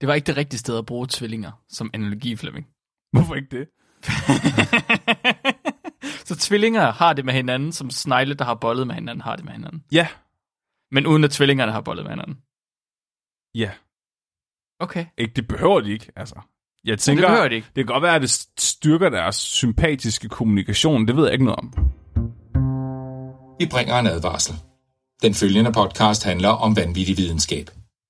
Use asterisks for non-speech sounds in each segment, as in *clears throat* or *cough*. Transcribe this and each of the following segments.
Det var ikke det rigtige sted at bruge tvillinger som analogi, Flemming. Hvorfor ikke det? *laughs* Så tvillinger har det med hinanden, som snegle, der har bollet med hinanden, har det med hinanden. Ja. Men uden at tvillingerne har bollet med hinanden. Ja. Okay. Ikke, det behøver de ikke, altså. Jeg Men tænker, det behøver de ikke. det kan godt være, at det styrker deres sympatiske kommunikation. Det ved jeg ikke noget om. Vi bringer en advarsel. Den følgende podcast handler om vanvittig videnskab.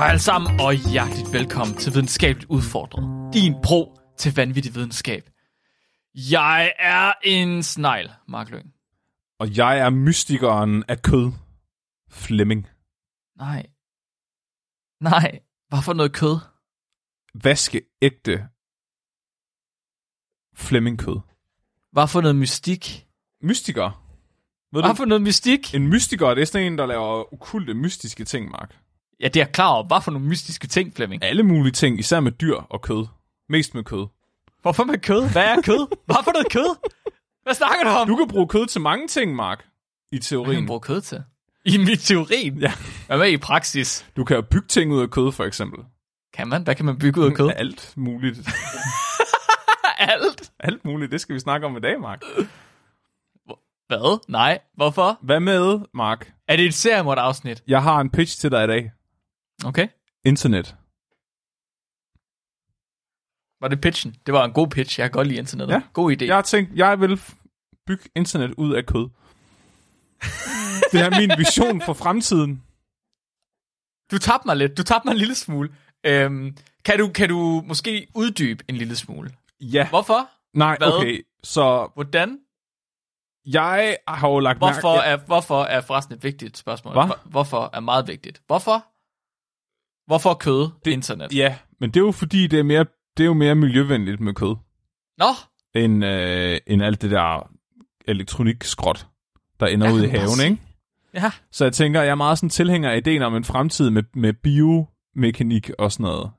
Hej alle sammen, og hjerteligt velkommen til Videnskabeligt Udfordret. Din pro til vanvittig videnskab. Jeg er en snegl, Mark Lyng. Og jeg er mystikeren af kød. Flemming. Nej. Nej. Hvad for noget kød? Vaskeægte Flemming kød. Hvad for noget mystik? Mystiker. Ved Hvad du, for noget mystik? en mystiker, det er sådan en, der laver okulte, mystiske ting, Mark. Ja, det er klar over. Hvad for nogle mystiske ting, Flemming? Alle mulige ting, især med dyr og kød. Mest med kød. Hvorfor med kød? Hvad er kød? Hvad for noget kød? Hvad snakker du om? Du kan bruge kød til mange ting, Mark. I Hvad kan teorien. bruge kød til? I min teori? Ja. Hvad med i praksis? Du kan jo bygge ting ud af kød, for eksempel. Kan man? Hvad kan man bygge ud af kød? Alt muligt. *laughs* Alt. Alt muligt. Det skal vi snakke om i dag, Mark. Hvad? Nej. Hvorfor? Hvad med, Mark? Er det et seriemord-afsnit? Jeg har en pitch til dig i dag. Okay. Internet. Var det pitchen? Det var en god pitch. Jeg kan godt lide internettet. Ja. God idé. Jeg har tænkt, jeg vil bygge internet ud af kød. *laughs* det er min vision for fremtiden. Du tabte mig lidt. Du tabte mig en lille smule. Øhm, kan, du, kan du måske uddybe en lille smule? Ja. Hvorfor? Nej, Hvad? okay. Så Hvordan? jeg har jo lagt Hvorfor mærke... er, hvorfor er forresten et vigtigt spørgsmål? Hvor- Hvorfor er meget vigtigt? Hvorfor? Hvorfor kød? Det, internet. Ja, men det er jo fordi, det er, mere, det er jo mere miljøvenligt med kød, Nå, end, øh, end alt det der elektronikskrot, der ender Ja, ud i haven, ikke? ja. Så jeg tænker, jeg er meget sådan tilhænger af ideen om en fremtid med, med biomekanik og sådan noget.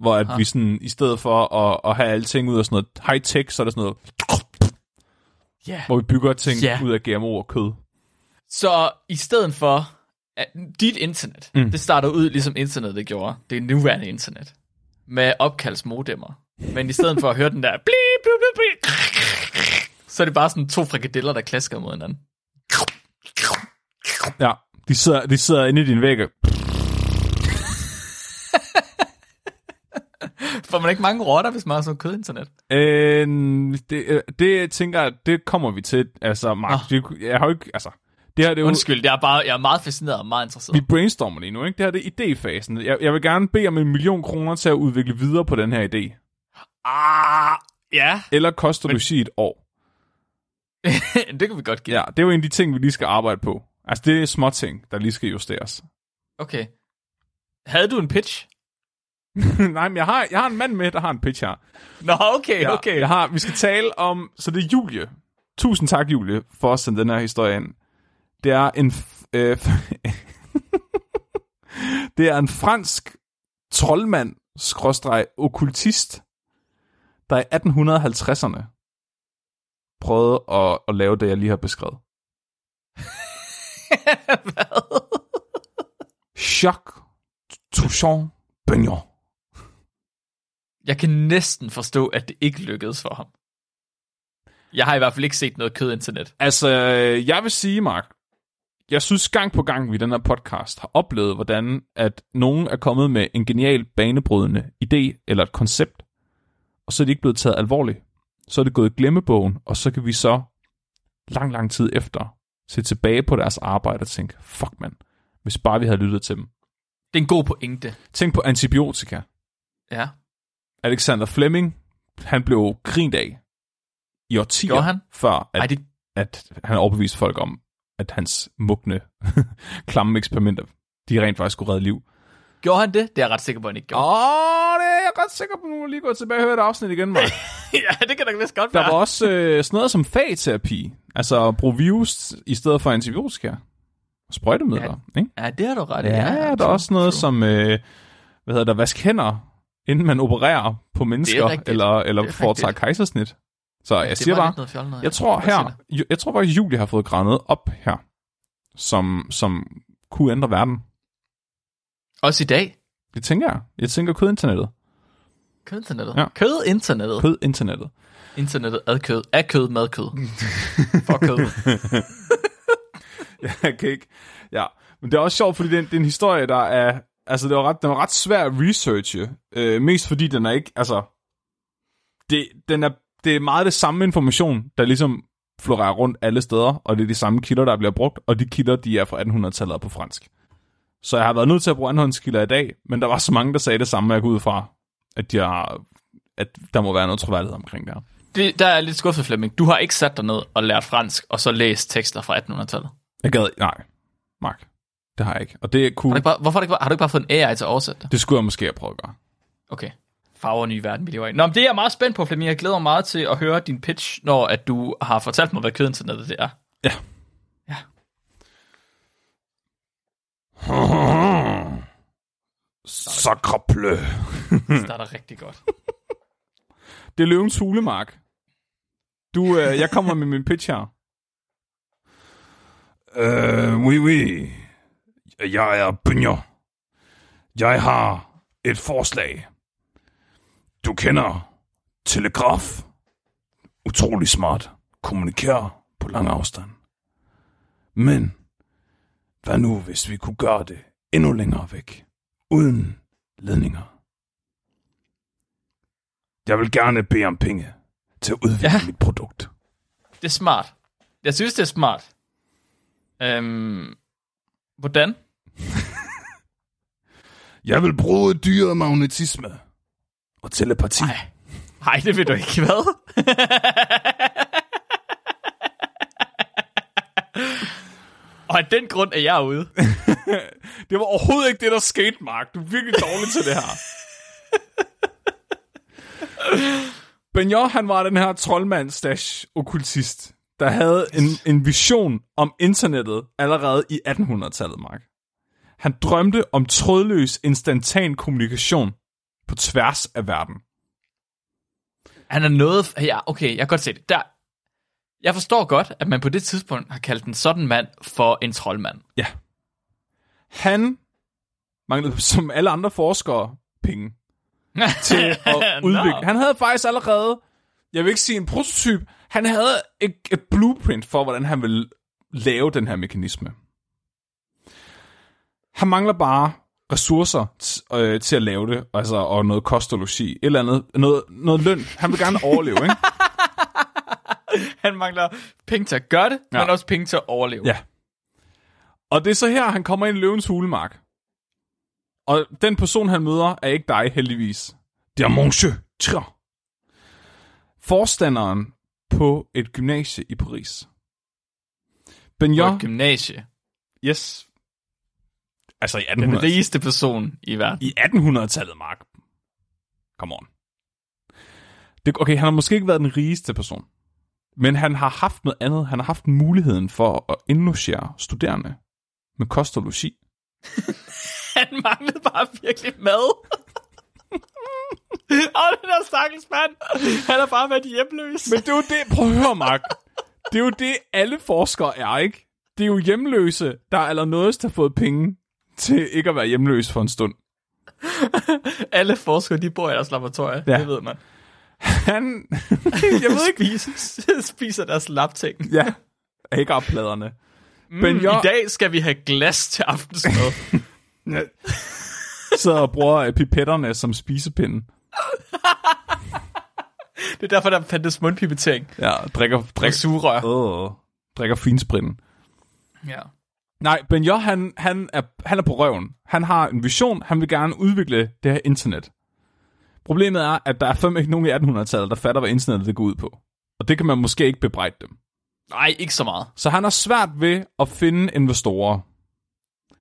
Hvor at Ah. vi sådan, i stedet for at, at have alting ud af sådan noget high-tech, så er der sådan noget, Ja. hvor vi bygger ting Ja. ud af GMO og kød. Så i stedet for, at dit internet, Mm. det starter ud ligesom internettet gjorde, det er nuværende internet, med opkaldsmodemmer. Men i stedet for at høre den der, blip, blip, blip, blip, så er det bare sådan to frikadeller, der klasker mod hinanden. Ja, de sidder, de sidder inde i din væg. *laughs* Får man ikke mange rotter, hvis man har sådan kødinternet? Øh, det, øh, det tænker jeg, det kommer vi til. Altså, Mark, det, jeg har jo ikke, altså, det her det er jo, Undskyld, jeg er, bare, jeg er meget fascineret og meget interesseret. vi brainstormer lige nu, ikke? Det her det er idéfasen. Jeg, jeg vil gerne bede om en million kroner til at udvikle videre på den her idé. Ah, ja, Eller koster Men- du sig et år? *laughs* det kan vi godt give. Ja, det er jo en af de ting, vi lige skal arbejde på. Altså, det er små ting, der lige skal justeres. Okay. Havde du en pitch? *laughs* Nej, men jeg har, jeg har en mand med, der har en pitch her. Nå, okay, Ja, okay. Jeg har, vi skal tale om, så det er Julie. Tusind tak, Julie, for at sende den her historie ind. Det er en, øh, *laughs* det er en fransk troldmand, skråstreg, okkultist, der i 1850'erne prøvede at, at lave det, jeg lige har beskrevet. Hvad? *laughs* Jacques Touchon Bignon. Jeg kan næsten forstå, at det ikke lykkedes for ham. Jeg har i hvert fald ikke set noget kødinternet. Altså, jeg vil sige, Mark, jeg synes gang på gang, vi i den her podcast har oplevet, hvordan at nogen er kommet med en genial, banebrydende idé eller et koncept, og så er de ikke blevet taget alvorligt. Så er det gået i glemmebogen, og så kan vi så lang, lang tid efter se tilbage på deres arbejde og tænke, fuck mand, hvis bare vi havde lyttet til dem. Det er en god pointe. Tænk på antibiotika. Ja. Alexander Fleming, han blev grint af i årtier, han? før at Ej, det, at han overbeviste folk om, at hans mugne, *laughs* klamme eksperimenter, de rent faktisk skulle redde liv. Gjorde han det? Det er jeg ret sikker på, at han ikke gjorde. Åh, det er jeg ret sikker på. Nu må jeg lige gå tilbage og høre et afsnit igen, Mark. *laughs* ja, det kan da vist godt Der være. var også øh, sådan noget som fagterapi. Altså at bruge virus i stedet for antibiotika. Sprøjtemidler, ja. ikke? Ja, det har du ret i. Ja, ja, der er true, også noget true. som, øh, hvad hedder det, vask hænder, inden man opererer på mennesker, eller, eller er foretager kejsersnit. Så jeg det siger bare, noget fjollet noget, jeg tror her, jeg tror faktisk, Julie har fået grænet op her, som, som kunne ændre verden. Også i dag. Det tænker jeg. Jeg tænker kødinternettet. Kødinternettet. Ja. Ja. Kødinternettet. Kødinternettet. Internettet ad kød. Af kød, med kød. *laughs* For kød. *laughs* jeg kan ikke. Ja, men det er også sjovt, fordi det er, en- det er en historie, der er... Altså, det var ret, den var ret svær at researche. Øh, mest fordi den er ikke... Altså, det, den er, det er meget det samme information, der ligesom florerer rundt alle steder, og det er de samme kilder, der bliver brugt, og de kilder, de er fra 1800-tallet og på fransk. Så jeg har været nødt til at bruge andenhåndskilder i dag, men der var så mange, der sagde det samme, jeg går ud fra, at, jeg, at der må være noget troværdighed omkring det her. Det, der er jeg lidt skuffet, Flemming. Du har ikke sat dig ned og lært fransk, og så læst tekster fra 1800-tallet. Jeg gad... Nej, Mark. Det har jeg ikke. Og det kunne... Har du ikke bare, hvorfor har du, ikke, bare- har du ikke bare fået en AI til at oversætte det? Det skulle jeg måske have prøvet at gøre. Okay. Farver ny verden, vi lever i. Nå, men det er jeg meget spændt på, Flemming. Jeg glæder mig meget til at høre din pitch, når at du har fortalt mig, hvad kødinternettet det er. Ja. Ja. *laughs* Sakreplø. Det starter rigtig godt. *laughs* Det er løvens hulemark. Du, øh, jeg kommer med min pitch her. Øh, oui, oui. Jeg er Bønjer. Jeg har et forslag. Du kender telegraf. Utrolig smart. Kommunikere på lang afstand. Men hvad nu, hvis vi kunne gøre det endnu længere væk? Uden ledninger. Jeg vil gerne bede om penge til at udvikle ja. Mit produkt. Det er smart. Jeg synes, det er smart. Øhm, hvordan? *laughs* Jeg vil bruge dyre magnetisme og telepati. Nej. Nej, det vil du ikke. Hvad? Og af den grund er jeg ude. *laughs* Det var overhovedet ikke det, der skete, Mark. Du er virkelig dårlig til det her. Benjor, han var den her troldmand slash okkultist, der havde en, en vision om internettet allerede i 1800-tallet, Mark. Han drømte om trådløs instantan kommunikation på tværs af verden. Han er noget... Ja, okay, jeg kan godt se det. Der, jeg forstår godt, at man på det tidspunkt har kaldt en sådan mand for en troldmand. Ja. Han manglede, *laughs* som alle andre forskere, penge *laughs* til at udvikle. Nå. Han havde faktisk allerede, jeg vil ikke sige en prototyp, han havde et, et blueprint for, hvordan han ville lave den her mekanisme. Han mangler bare ressourcer øh, til at lave det, altså, og noget kost og logi, et eller andet, noget, noget løn. Han vil gerne overleve, ikke? *laughs* Han mangler penge til at gøre det, Ja. men også penge til at overleve. Ja. Og det er så her, han kommer ind i løvens hulemark. Og den person, han møder, er ikke dig, heldigvis. Det er Monsieur Tri. Forstanderen på et gymnasie i Paris. På Benjor, et gymnasie. yes. Altså i Den 1800 rigeste person i verden. i 1800-tallet, Mark. Come on. Det, okay, han har måske ikke været den rigeste person. Men han har haft noget andet. Han har haft muligheden for at indlogere studerende med kost og logi. *laughs* Han manglede bare virkelig mad. *laughs* Og den der stakkels mand, han har bare været hjemløs. Men det er jo det, prøv at høre, Mark. Det er jo det, alle forskere er, ikke? Det er jo hjemløse, der er allernådigst har fået penge til ikke at være hjemløs for en stund. *laughs* Alle forskere, de bor i deres laboratorium, Ja. det ved man. Han, *laughs* jeg ved ikke, Spiser, spiser deres lapting. ja, ikke pladerne. Mm, Men jeg- I dag skal vi have glas til aftensmad. *laughs* Sidder og bruger øh, pipetterne som spisepinde. det er derfor, der fandtes mundpipetering Ja, drikker, og drikker, sugerør. øh, drikker finspritten. Ja. Nej, Benjo, han, han, er, han er på røven. Han har en vision, han vil gerne udvikle det her internet. Problemet er, at der er fem ikke nogen i 1800-tallet, der fatter, hvad internettet det går ud på. Og det kan man måske ikke bebrejde dem. Nej, ikke så meget. Så han har svært ved at finde investorer.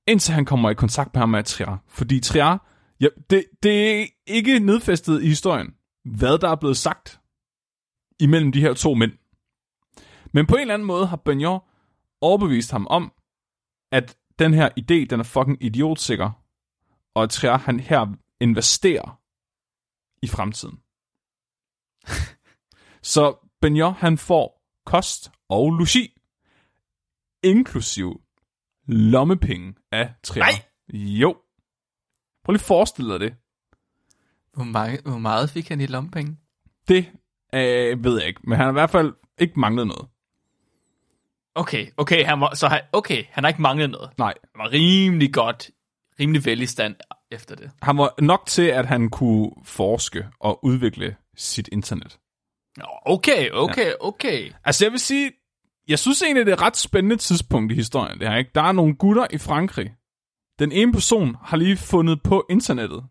indtil han kommer i kontakt med ham med Trier. Fordi Trier, ja, det, det er ikke nedfæstet i historien, hvad der er blevet sagt imellem de her to mænd. Men på en eller anden måde har Benyon overbevist ham om, at den her idé, den er fucking idiotsikker, og at Trier, han her investerer i fremtiden. *laughs* Så Benyon, han får kost og logi, inklusiv lommepenge af Trier. Nej! Jo. Prøv lige at forestille dig det. Hvor, mange, hvor meget fik han i lompenge? Det øh, ved jeg ikke, men han har i hvert fald ikke manglet noget. Okay, okay, han var, så han, okay, han har ikke manglet noget. Nej, Han var rimelig godt, rimelig vel i stand efter det. han var nok til, at han kunne forske og udvikle sit internet. Okay, okay, okay. Altså jeg vil sige, jeg synes egentlig, det er et ret spændende tidspunkt i historien. Det her, ikke? Der er nogle gutter i Frankrig. Den ene person har lige fundet på internettet,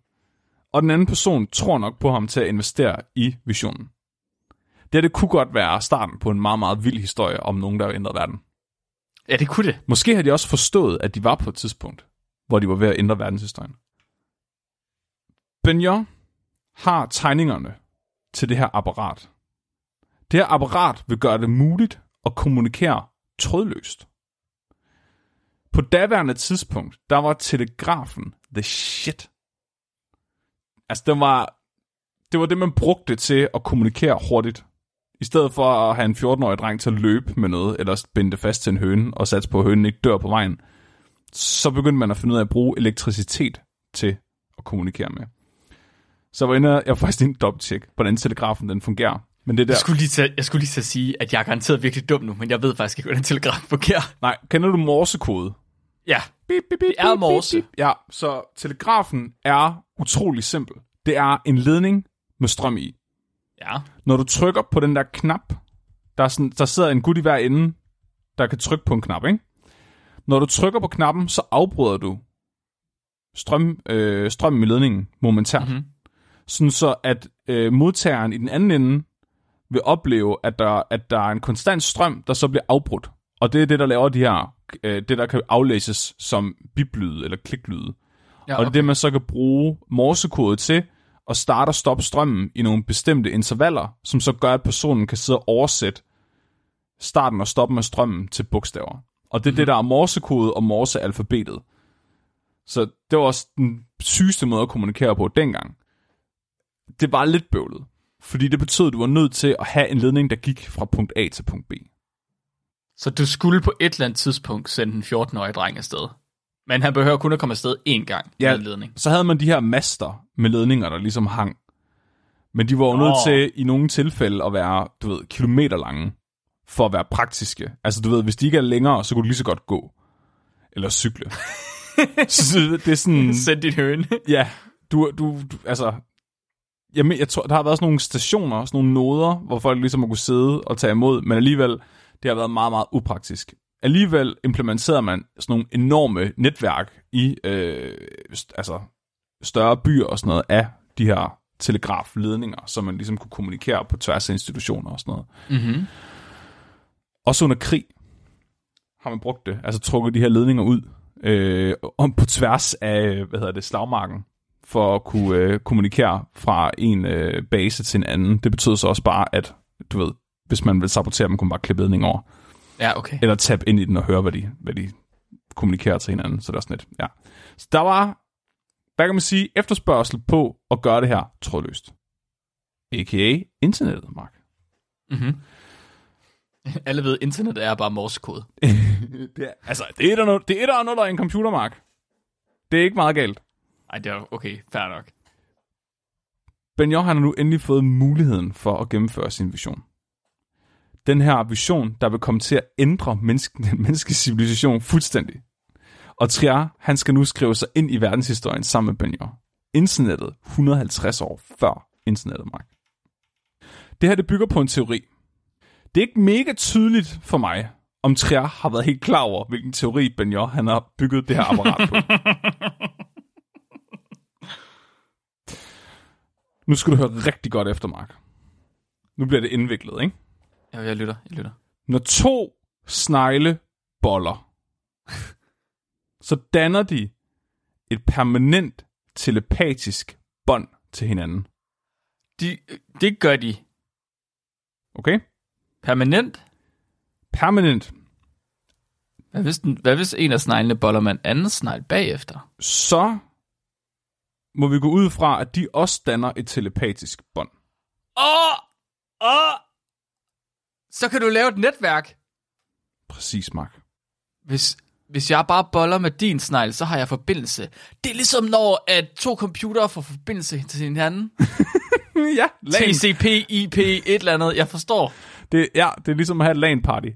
og den anden person tror nok på ham til at investere i visionen. Det, det kunne godt være starten på en meget, meget vild historie om nogen, der har ændret verden. Ja, det kunne det. Måske har de også forstået, at de var på et tidspunkt, hvor de var ved at ændre verdenshistorien. Benyon har tegningerne til det her apparat. Det her apparat vil gøre det muligt at kommunikere trådløst. På daværende tidspunkt, der var telegrafen the shit. Altså, det var, det var det, man brugte til at kommunikere hurtigt. I stedet for at have en 14-årig dreng til at løbe med noget, eller binde det fast til en høne, og satse på, at hønen ikke dør på vejen, så begyndte man at finde ud af at bruge elektricitet til at kommunikere med. Så var inde, jeg var faktisk inde dobbelt hvordan telegrafen den fungerer. Men det der, Jeg skulle, lige til, jeg skulle lige til at sige, at jeg er garanteret virkelig dum nu, men jeg ved faktisk ikke, hvordan telegraf fungerer. nej, kender du morsekode? Ja, Bip, bip, bip, Det er morse. bip, bip. Ja, så telegrafen er utrolig simpel. Det er en ledning med strøm i. ja. Når du trykker på den der knap, der, er sådan, der sidder en gut i hver ende, der kan trykke på en knap, ikke? Når du trykker på knappen, så afbryder du strøm, øh, strømmen i ledningen momentant. Mhm. Mm-hmm. Sådan så, at øh, modtageren i den anden ende vil opleve, at der, at der er en konstant strøm, der så bliver afbrudt. Og det er det, der laver de her, øh, det der kan aflæses som biplyde eller kliklyde. ja Og det er det, man så kan bruge morsekode til, at starte og stoppe strømmen i nogle bestemte intervaller, som så gør, at personen kan sidde og oversætte starten og stoppen af strømmen til bogstaver. Og det er mm-hmm. det, der er morsekode og morsealfabetet. Så det var også den sygeste måde at kommunikere på dengang. Det var lidt bøvlet, fordi det betød, at du var nødt til at have en ledning, der gik fra punkt A til punkt B. Så du skulle på et eller andet tidspunkt sende en 14-årig dreng afsted. Men han behøver kun at komme afsted én gang Ja. med en ledning. Så havde man de her master med ledninger, der ligesom hang. Men de var jo nødt til i nogle tilfælde at være, du ved, kilometer lange, for at være praktiske. Altså du ved, hvis de ikke er længere, så kunne du lige så godt gå. Eller cykle. *laughs* så det er sådan, Send din høne. ja, du, du, du altså, jeg, jeg tror, der har været sådan nogle stationer, sådan nogle noder, hvor folk ligesom har kunne sidde og tage imod, men alligevel, det har været meget, meget upraktisk. Alligevel implementerede man sådan nogle enorme netværk i øh, altså, større byer og sådan noget af de her telegrafledninger, så man ligesom kunne kommunikere på tværs af institutioner og sådan noget. Mm-hmm. Også under krig har man brugt det, altså trukket de her ledninger ud øh, om på tværs af, hvad hedder det, slagmarken, for at kunne øh, kommunikere fra en øh, base til en anden. Det betød så også bare, at du ved, hvis man vil sabotere dem, kunne man bare klippe ledningen over. Ja, okay. Eller tabe ind i den og høre, hvad de, hvad de kommunikerer til hinanden. Så det er sådan lidt, ja. Så der var, hvad kan man sige, efterspørgsel på at gøre det her trådløst. A.k.a. internettet, Mark. Mm-hmm. *laughs* Alle ved, internet er bare morsekode. *laughs* det er, altså, det er der noget, det er der noget, der er en computer, Mark. Det er ikke meget galt. Ej, det er okay, fair nok. Benioff har nu endelig fået muligheden for at gennemføre sin vision. Den her vision, der vil komme til at ændre menneske, *laughs* den menneskelige civilisation fuldstændig. Og Trier, han skal nu skrive sig ind i verdenshistorien sammen med Benioff. Internettet 150 år før internettet, Mark. Det her, det bygger på en teori. Det er ikke mega tydeligt for mig, om Trier har været helt klar over, hvilken teori Benioff han har bygget det her apparat på. *laughs* Nu skal du høre rigtig godt efter, Mark. Nu bliver det indviklet, ikke? Ja, jeg lytter, jeg lytter. Når to snegle boller *laughs* så danner de et permanent telepatisk bånd til hinanden. De, det gør de Okay? permanent. Permanent. Hvad hvis, den, hvad hvis en af sneglene boller med en anden snegl bagefter? Så må vi gå ud fra, at de også danner et telepatisk bånd. Åh! Åh! Så kan du lave et netværk. Præcis, Mark. Hvis, hvis jeg bare boller med din snegl, så har jeg forbindelse. Det er ligesom når at to computere får forbindelse til hinanden. *laughs* ja, LAN. TCP, IP, et eller andet. Jeg forstår. Det, ja, det er ligesom at have et LAN-party.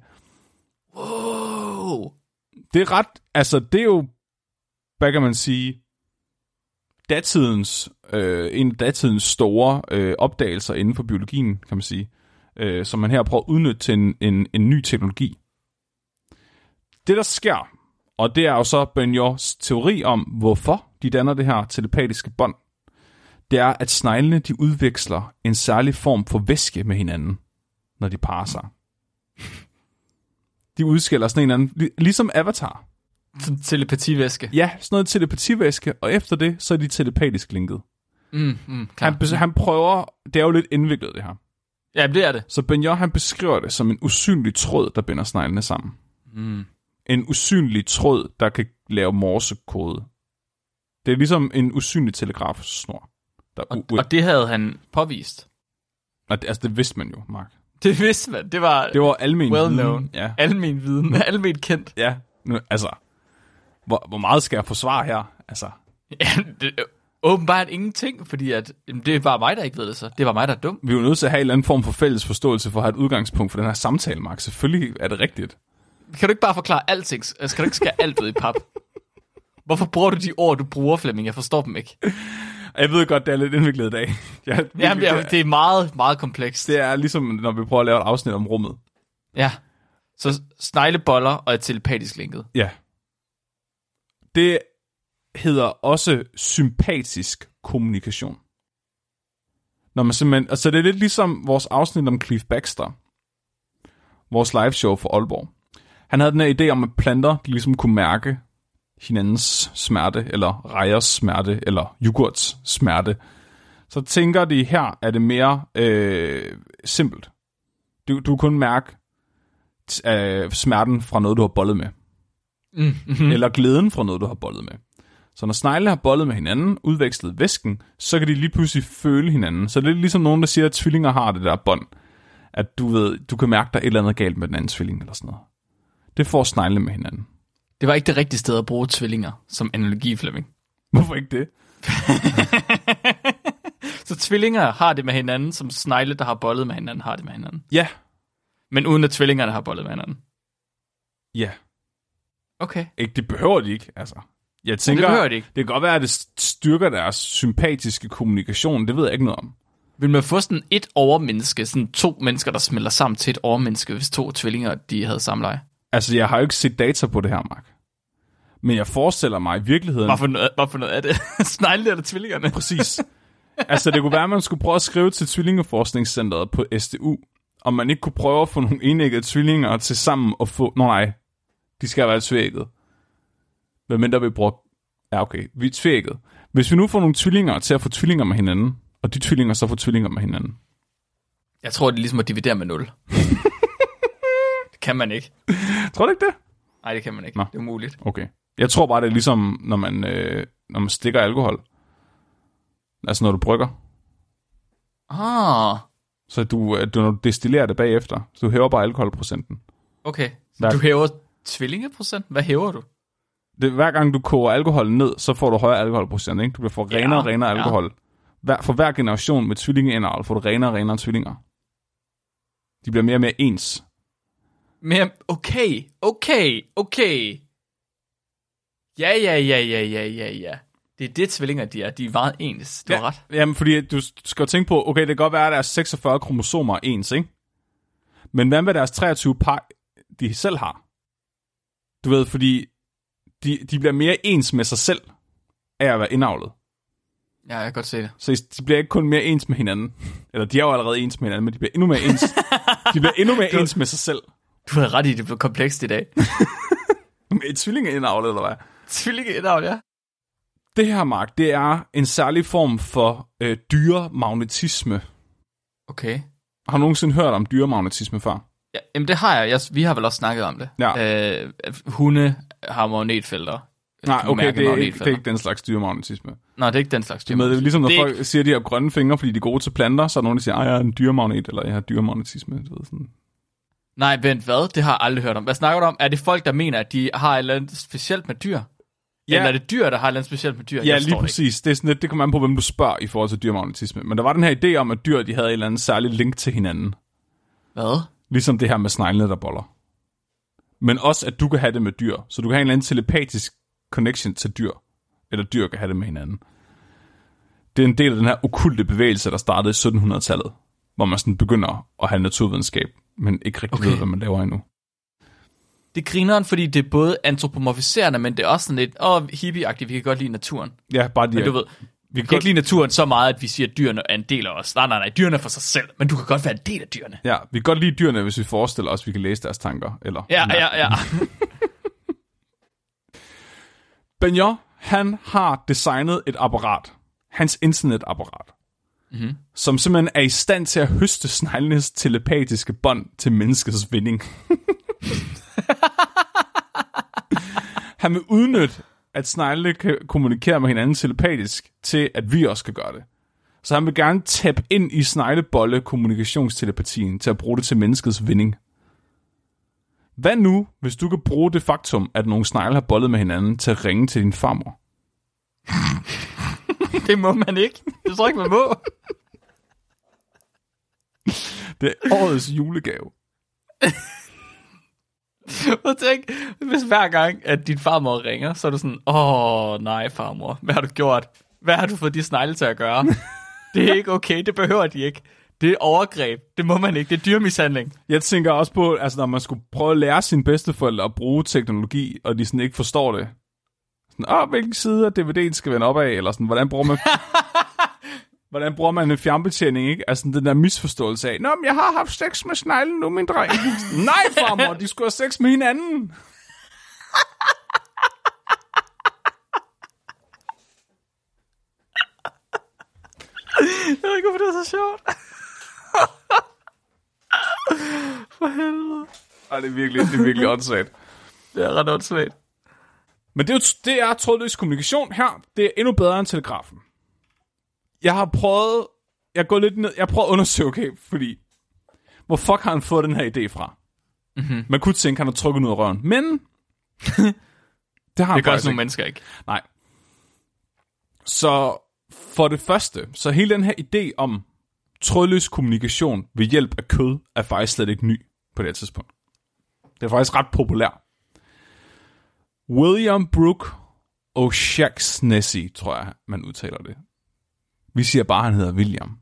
Wow. Det er ret, altså det er jo, hvad kan man sige, datidens, øh, en af datidens store øh, opdagelser inden for biologien, kan man sige, øh, som man her prøver at udnytte til en, en, en ny teknologi. Det, der sker, og det er jo så Benjors teori om, hvorfor de danner det her telepatiske bånd, det er, at sneglene de udveksler en særlig form for væske med hinanden, når de parer sig. De udskiller sådan en anden, lig- ligesom Avatar. Telepativæske. Ja, sådan noget telepativæske, og efter det, så er de telepatisk linket. Mm, mm, klar. Han, han prøver, det er jo lidt indviklet det her. Ja, det er det. Så Benjor, han beskriver det som en usynlig tråd, der binder sneglene sammen. Mm. En usynlig tråd, der kan lave morsekode. Det er ligesom en usynlig telegrafsnor. Der Og, og det havde han påvist. og det, altså, det vidste man jo, Mark. Det vidste man. Det var Det var almen well viden. known. Ja, Almen viden. *laughs* Almen kendt. ja. Nu, altså, hvor, hvor meget skal jeg forsvare her? Altså, Ja, det, åbenbart ingenting, fordi at, jamen, det bare mig, der ikke ved det så. Det var mig, der er dum. vi er jo nødt til at have en eller anden form for fælles forståelse for at have et udgangspunkt for den her samtale, Mark. Selvfølgelig er det rigtigt. Kan du ikke bare forklare alting? Altså, kan du ikke skære alt ud i pap? Hvorfor bruger du de ord, du bruger, Flemming? Jeg forstår dem ikke. Jeg ved godt, det er lidt indviklet i dag. *laughs* Virkelig, Jamen, det, er, det er meget, meget komplekst. det er ligesom, når vi prøver at lave et afsnit om rummet. Ja. Så snegleboller og et telepatisk linket. Ja. Det hedder også sympatisk kommunikation. Når man simpelthen, altså det er lidt ligesom vores afsnit om Cliff Baxter. Vores live show for Aalborg. Han havde den her idé om, at planter ligesom kunne mærke hinandens smerte, eller rejers smerte, eller yoghurts smerte. Så tænker de, her er det mere øh, simpelt. Du, du kan kun mærke øh, smerten fra noget, du har bollet med Mm. mm. eller glæden fra noget, du har bollet med. Så når snegle har bollet med hinanden, udvekslet væsken, så kan de lige pludselig føle hinanden. Så det er ligesom nogen, der siger, at tvillinger har det der bånd. At du ved, du kan mærke, der er et eller andet galt med den anden tvilling, eller sådan noget. Det får snegle med hinanden. Det var ikke det rigtige sted at bruge tvillinger som analogi, Flemming. Hvorfor ikke det? *laughs* Så tvillinger har det med hinanden, som snegle, der har bollet med hinanden, har det med hinanden. Ja. Men uden at tvillingerne har bollet med hinanden. Ja. Okay. Ikke, det behøver de ikke, altså. Jeg tænker, det ikke. det kan godt være, at det styrker deres sympatiske kommunikation. Det ved jeg ikke noget om. Vil man få sådan et overmenneske, sådan to mennesker, der smelter sammen til et overmenneske, hvis to tvillinger, de havde samleje? Altså, jeg har jo ikke set data på det her, Mark. Men jeg forestiller mig i virkeligheden... Hvad for noget, hvad for noget er det? *laughs* Sneglene eller tvillingerne? Præcis. *laughs* altså, det kunne være, at man skulle prøve at skrive til Tvillingeforskningscenteret på SDU, om man ikke kunne prøve at få nogle enæggede tvillinger til sammen at få... Nå nej, de skal være tvækket. Hvad mindre vi bruger... Ja, okay, vi er tvækket. Hvis vi nu får nogle tvillinger til at få tvillinger med hinanden, og de tvillinger så får tvillinger med hinanden. Jeg tror, det er ligesom at dividere med 0. *laughs* det kan man ikke. Tror du ikke det? Nej, det kan man ikke. Nå. Det er umuligt. Okay. Jeg tror bare, det er ligesom, når man, øh, når man stikker alkohol. Altså, når du brygger. Ah, Så du, øh, du, når du destillerer det bagefter, så du hæver bare alkoholprocenten. okay. Så Hvad? du hæver tvillingeprocent? Hvad hæver du? Det, hver gang du koger alkohol ned, så får du højere alkoholprocent, ikke? Du bliver for renere og Ja, renere ja. alkohol. Hver, for hver generation med tvillingeindavl får du renere og renere tvillinger. De bliver mere og mere ens. Men okay, okay, okay. Ja, ja, ja, ja, ja, ja, ja. Det er det, tvillinger de er. De er meget ens. Du har ret. Jamen, fordi du skal tænke på, okay, det kan godt være, at deres 46 kromosomer er ens, ikke? Men hvad med deres 23 par, de selv har? Du ved, fordi de, de bliver mere ens med sig selv af at være indavlet. Ja, jeg kan godt se det. Så de bliver ikke kun mere ens med hinanden. Eller de er jo allerede ens med hinanden, men de bliver endnu mere ens. *laughs* de bliver endnu mere ens med sig selv. Du har ret i, det blev komplekst i dag. *laughs* Med tvillingeindavl, eller hvad? Tvillingeindavl, ja. Det her, Mark, det er en særlig form for øh, dyremagnetisme. Okay. Har du nogensinde hørt om dyremagnetisme før? Ja, jamen det har jeg. jeg. Vi har vel også snakket om det. Ja. Øh, hunde har magnetfelter. Nej, okay, det er, ikke, det er ikke den slags dyremagnetisme. Nå, det er ikke den slags med, det er ligesom, når Det folk siger, at de har grønne fingre, fordi de er gode til planter, så er der nogen, der siger, at jeg er en dyremagnet, eller jeg har dyremagnetisme. Du ved, sådan. Nej, vent, hvad? Det har jeg aldrig hørt om. Hvad snakker du om? Er det folk, der mener, at de har et eller andet specielt med dyr? Ja. Eller er det dyr, der har et eller andet specielt med dyr? Ja, Jeg lige forstår det præcis. Det, er sådan lidt, det kommer an på, hvem du spørger i forhold til dyremagnetisme. Men der var den her idé om, at dyr de havde et eller andet særligt link til hinanden. Ikke. Hvad? Ligesom det her med sneglene, der boller. Men også, at du kan have det med dyr. Så du kan have en eller anden telepatisk connection til dyr. Eller dyr kan have det med hinanden. Det er en del af den her okulte bevægelse, der startede i 1700-tallet. Hvor man sådan begynder at have naturvidenskab, men ikke rigtig okay. Ved, hvad man laver endnu. Det griner fordi det er både antropomorfiserende, men det er også sådan lidt, åh, hippie-agtigt, vi kan godt lide naturen. Ja, bare de Men du ved, vi kan ikke lide naturen så meget, at vi siger, at dyrene er en del af os. Nej, nej, nej, dyrene er for sig selv, men du kan godt være en del af dyrene. Ja, vi kan godt lide dyrene, hvis vi forestiller os, at vi kan læse deres tanker. Eller Ja, ja, ja. *laughs* Benioff, han har designet et apparat. Hans internetapparat. Mm-hmm. Som simpelthen er i stand til at høste sneglenes telepatiske bånd til menneskets vinding. *laughs* han vil udnytte, at snegle kan kommunikere med hinanden telepatisk, til at vi også kan gøre det. Så han vil gerne tabe ind i sneglebolle kommunikationstelepatien til at bruge det til menneskets vinding. Hvad nu, hvis du kan bruge det faktum, at nogle snegle har bollet med hinanden til at ringe til din farmor? *laughs* det må man ikke. Det tror ikke, man må. Det er årets julegave. *laughs* *laughs* Og tænk, hvis hver gang, at din farmor ringer, så er du sådan, åh nej farmor, hvad har du gjort? Hvad har du fået de snegle til at gøre? *laughs* Det er ikke okay, det behøver de ikke. Det er overgreb, det må man ikke, det er dyrmishandling. Jeg tænker også på, altså når man skulle prøve at lære sine bedsteforældre at bruge teknologi, og de sådan ikke forstår det. Sådan, åh, hvilken side af DVD'en skal vende op af, eller sådan, hvordan bruger man... hvordan bruger man en fjernbetjening, ikke? Altså den der misforståelse af, Nå, men jeg har haft sex med sneglen nu, min dreng. *laughs* Nej, farmor, de skulle have sex med hinanden. Jeg ved ikke, hvorfor det er så sjovt. *laughs* For helvede. Ej, det er virkelig, det er virkelig åndssvagt. Det er ret åndssvagt. Men det er, det er trådløs kommunikation her. Det er endnu bedre end telegrafen. Jeg har prøvet... Jeg går lidt ned... Jeg har prøvet at undersøge, okay, fordi... Hvor fuck har han fået den her idé fra? Mm-hmm. Man kunne tænke, han har trukket ud af røven. Men... *laughs* det har han Det gør sådan nogle mennesker ikke. Nej. Så for det første, så hele den her idé om trådløs kommunikation ved hjælp af kød, er faktisk slet ikke ny på det her tidspunkt. Det er faktisk ret populær. William Brooke O'Shaughnessy, tror jeg, man udtaler det. Vi siger bare, at han hedder William.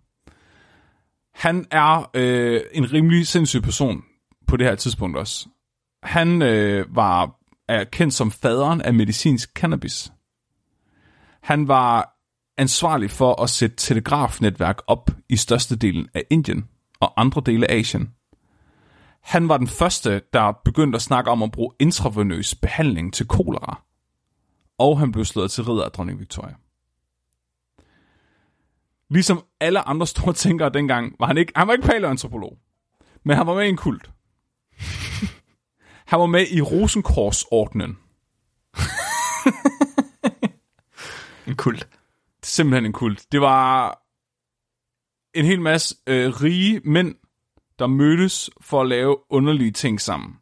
Han er øh, en rimelig sindssyg person på det her tidspunkt også. Han øh, var er kendt som faderen af medicinsk cannabis. Han var ansvarlig for at sætte telegrafnetværk op i størstedelen af Indien og andre dele af Asien. Han var den første, der begyndte at snakke om at bruge intravenøs behandling til kolera. Og han blev slået til ridder af dronning Victoria. Ligesom alle andre store *laughs* tænkere dengang, var han ikke, han var ikke paleoantropolog, men han var med i en kult. han var med i Rosenkorsordenen. *laughs* En kult. simpelthen en kult. Det var en hel masse øh, rige mænd, der mødtes for at lave underlige ting sammen.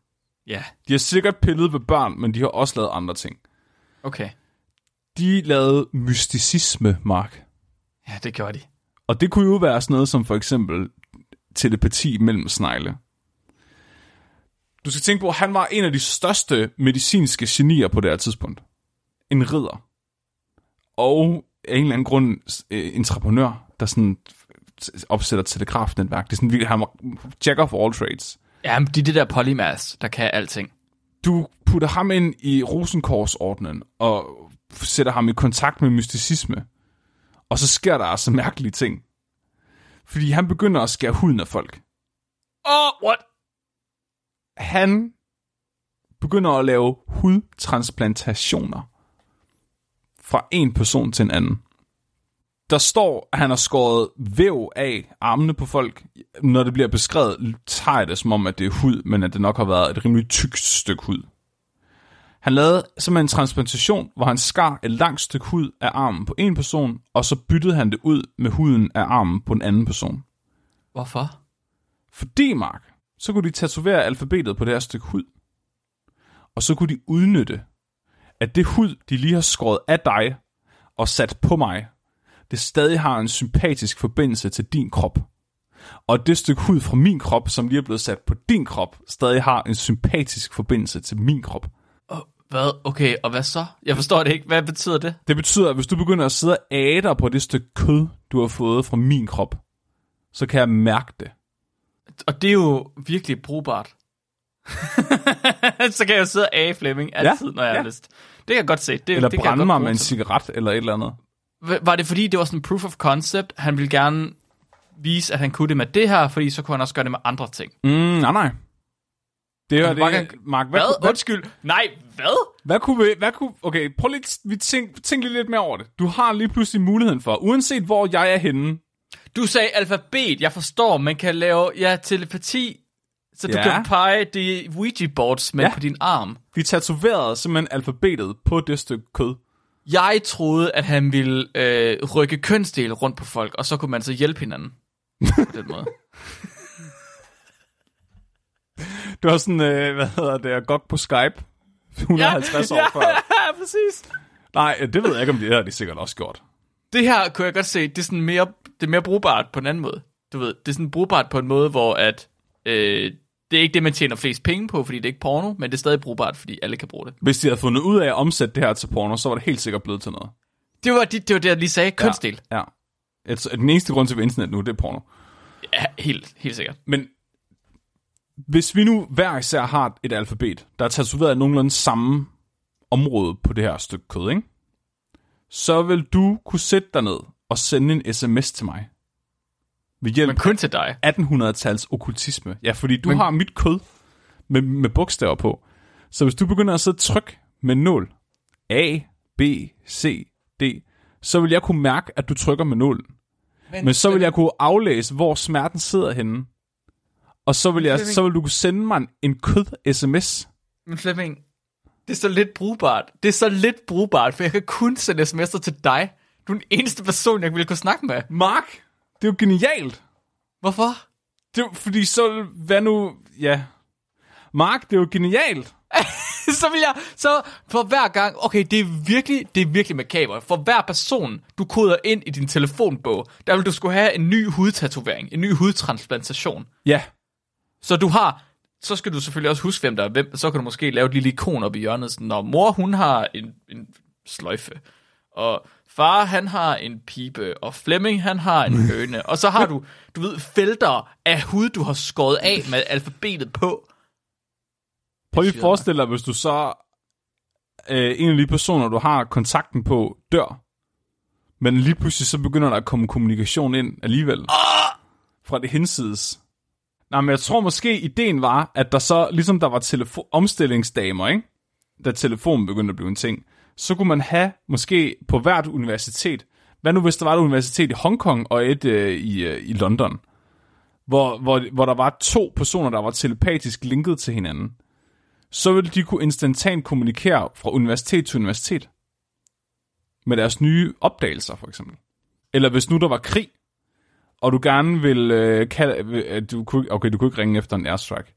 Ja, De har sikkert pillet ved børn, men de har også lavet andre ting. okay. De lavede mysticisme, Mark. Ja, det gjorde de. Og det kunne jo være sådan noget som for eksempel telepati mellem snegle. Du skal tænke på, at han var en af de største medicinske genier på det her tidspunkt. En ridder. Og af en eller anden grund øh, entreprenør, der sådan opsætter telegrafnetværk. Det er sådan virkelig, han var jack of all trades. Ja, men de det der polymath, der kan alting. Du putter ham ind i Rosenkorsordenen og sætter ham i kontakt med mysticisme. Og så sker der altså mærkelige ting. Fordi han begynder at skære huden af folk. Oh, what? han begynder at lave hudtransplantationer fra en person til en anden. Der står, at han har skåret væv af armene på folk. Når det bliver beskrevet, tager jeg det som om, at det er hud, men at det nok har været et rimelig tykt stykke hud. Han lavede simpelthen en transplantation, hvor han skar et langt stykke hud af armen på en person, og så byttede han det ud med huden af armen på en anden person. Hvorfor? Fordi, Mark, så kunne de tatovere alfabetet på det her stykke hud. Og så kunne de udnytte, at det hud, de lige har skåret af dig og sat på mig, det stadig har en sympatisk forbindelse til din krop. Og det stykke hud fra min krop, som lige er blevet sat på din krop, stadig har en sympatisk forbindelse til min krop. Hvad? Okay, og hvad så? Jeg forstår det ikke. Hvad betyder det? Det betyder, at hvis du begynder at sidde og æde på det stykke kød, du har fået fra min krop, så kan jeg mærke det. Og det er jo virkelig brugbart. *laughs* så kan jeg jo sidde og af Flemming altid, Ja, når jeg ja. har lyst. Det kan jeg godt se. Det, Eller det kan brænde godt mig med en cigaret eller et eller andet. Var det fordi, det var sådan en proof of concept? Han ville gerne vise, at han kunne det med det her, fordi så kunne han også gøre det med andre ting. Mm, nej, nej. Det er bare det, Mark. Hvad, hvad, Undskyld. Nej, hvad? hvad, kunne vi, hvad kunne... Okay, prøv lige... Vi tænk, tænk lige lidt mere over det. Du har lige pludselig muligheden for, uanset hvor jeg er henne, Du sagde alfabet. Jeg forstår, man kan lave ja, telepati, så du Ja. kan pege de Ouija-boards med Ja. på din arm. vi tatoverede simpelthen alfabetet på det stykke kød. Jeg troede, at han ville øh, rykke kønsdele rundt på folk, og så kunne man så hjælpe hinanden. på den måde. *laughs* *laughs* Det var sådan, øh, hvad hedder det, godt på Skype. 150 år før. *laughs* ja, præcis. Nej, det ved jeg ikke, om det har de sikkert også gjort. Det her kunne jeg godt se, det er sådan mere, det er mere brugbart på en anden måde. Du ved, det er sådan brugbart på en måde, hvor at, øh, det er ikke det, man tjener flest penge på, fordi det er ikke porno, men det er stadig brugbart, fordi alle kan bruge det. Hvis de havde fundet ud af at omsætte det her til porno, så var det helt sikkert blevet til noget. Det var det, det, var det jeg lige sagde, kønsdel. Ja. Et, den eneste grund til, at internet nu, det er porno. Ja, helt, helt sikkert. Men hvis vi nu hver især har et alfabet, der er tatoveret af nogenlunde samme område på det her stykke kød, ikke? så vil du kunne sætte dig ned og sende en sms til mig. Ved hjælp Men kun til dig. 1800-tals okkultisme. Ja, fordi du Men- Men... har mit kød med, med bogstaver på. Så hvis du begynder at sidde tryk med 0, A, B, C, D, så vil jeg kunne mærke, at du trykker med 0. Men så vil jeg kunne aflæse, hvor smerten sidder henne. Og så vil, jeg, Flemming. så vil du kunne sende mig en- en kød-sms. Men Flemming, det er så lidt brugbart. Det er så lidt brugbart, for jeg kan kun sende sms'er til dig. Du er den eneste person, jeg ville kunne snakke med. Mark, det er jo genialt. Hvorfor? Det er, fordi så, hvad nu, ja. Mark, det er jo genialt. *laughs* så vil jeg, så for hver gang, okay, det er virkelig, det er virkelig makaber. For hver person, du koder ind i din telefonbog, der vil du skulle have en ny hudtatovering, en ny hudtransplantation. Ja, Så du har, så skal du selvfølgelig også huske, hvem der er hvem. Så kan du måske lave et lille ikon op i hjørnet, sådan, når mor, hun har en, en sløjfe, og far, han har en pibe, og Flemming, han har en *laughs* høne. Og så har du, du ved, felter af hud, du har skåret af med alfabetet på. Prøv lige at forestille dig, hvis du så øh, en af de personer, du har kontakten på, dør. Men lige pludselig så begynder der at komme kommunikation ind alligevel. Fra det hinsides. Nej, men jeg tror måske, ideen var, at der så, ligesom der var telefo- omstillingsdamer, ikke? da telefonen begyndte at blive en ting, så kunne man have måske på hvert universitet, hvad nu hvis der var et universitet i Hongkong og et øh, i, øh, i London, hvor, hvor, hvor der var to personer, der var telepatisk linket til hinanden så ville de kunne instantant kommunikere fra universitet til universitet. Med deres nye opdagelser, for eksempel. Eller hvis nu der var krig, og du gerne vil øh, kalde, øh, du kunne, okay, du kunne ikke ringe efter en airstrike,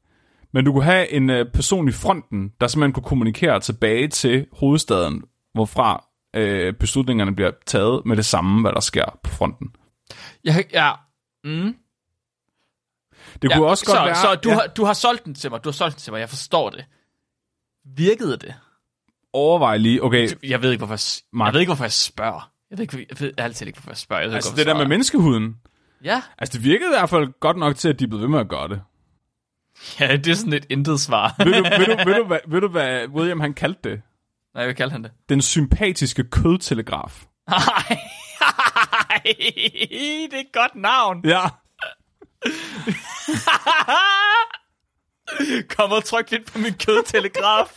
men du kunne have en øh, person i fronten, der simpelthen kunne kommunikere tilbage til hovedstaden, hvorfra øh, beslutningerne bliver taget med det samme, hvad der sker på fronten. Ja, ja. Mm. Det ja. kunne også godt så, være... Så du, ja, har, du har solgt den til mig, du har solgt den til mig, jeg forstår det. Virkede det? overvej lige, okay, Jeg ved ikke, hvorfor jeg, Mark. jeg, ved ikke, hvorfor jeg spørger. Jeg ved, ikke, jeg ved altid ikke, hvorfor jeg spørger. Jeg ved altså ikke, det der med menneskehuden. Ja. altså det virkede i hvert fald godt nok til, at de blev ved med at gøre det. ja, det er sådan et intet svar. ved, du, ved, du, ved, du, *laughs* hvad, ved du, hvad William han kaldte det? Nej, hvad kalder han det? Den sympatiske kødtelegraf. Ej, *laughs* det er et godt navn. Ja. *laughs* Kom og tryk lidt på min kødtelegraf.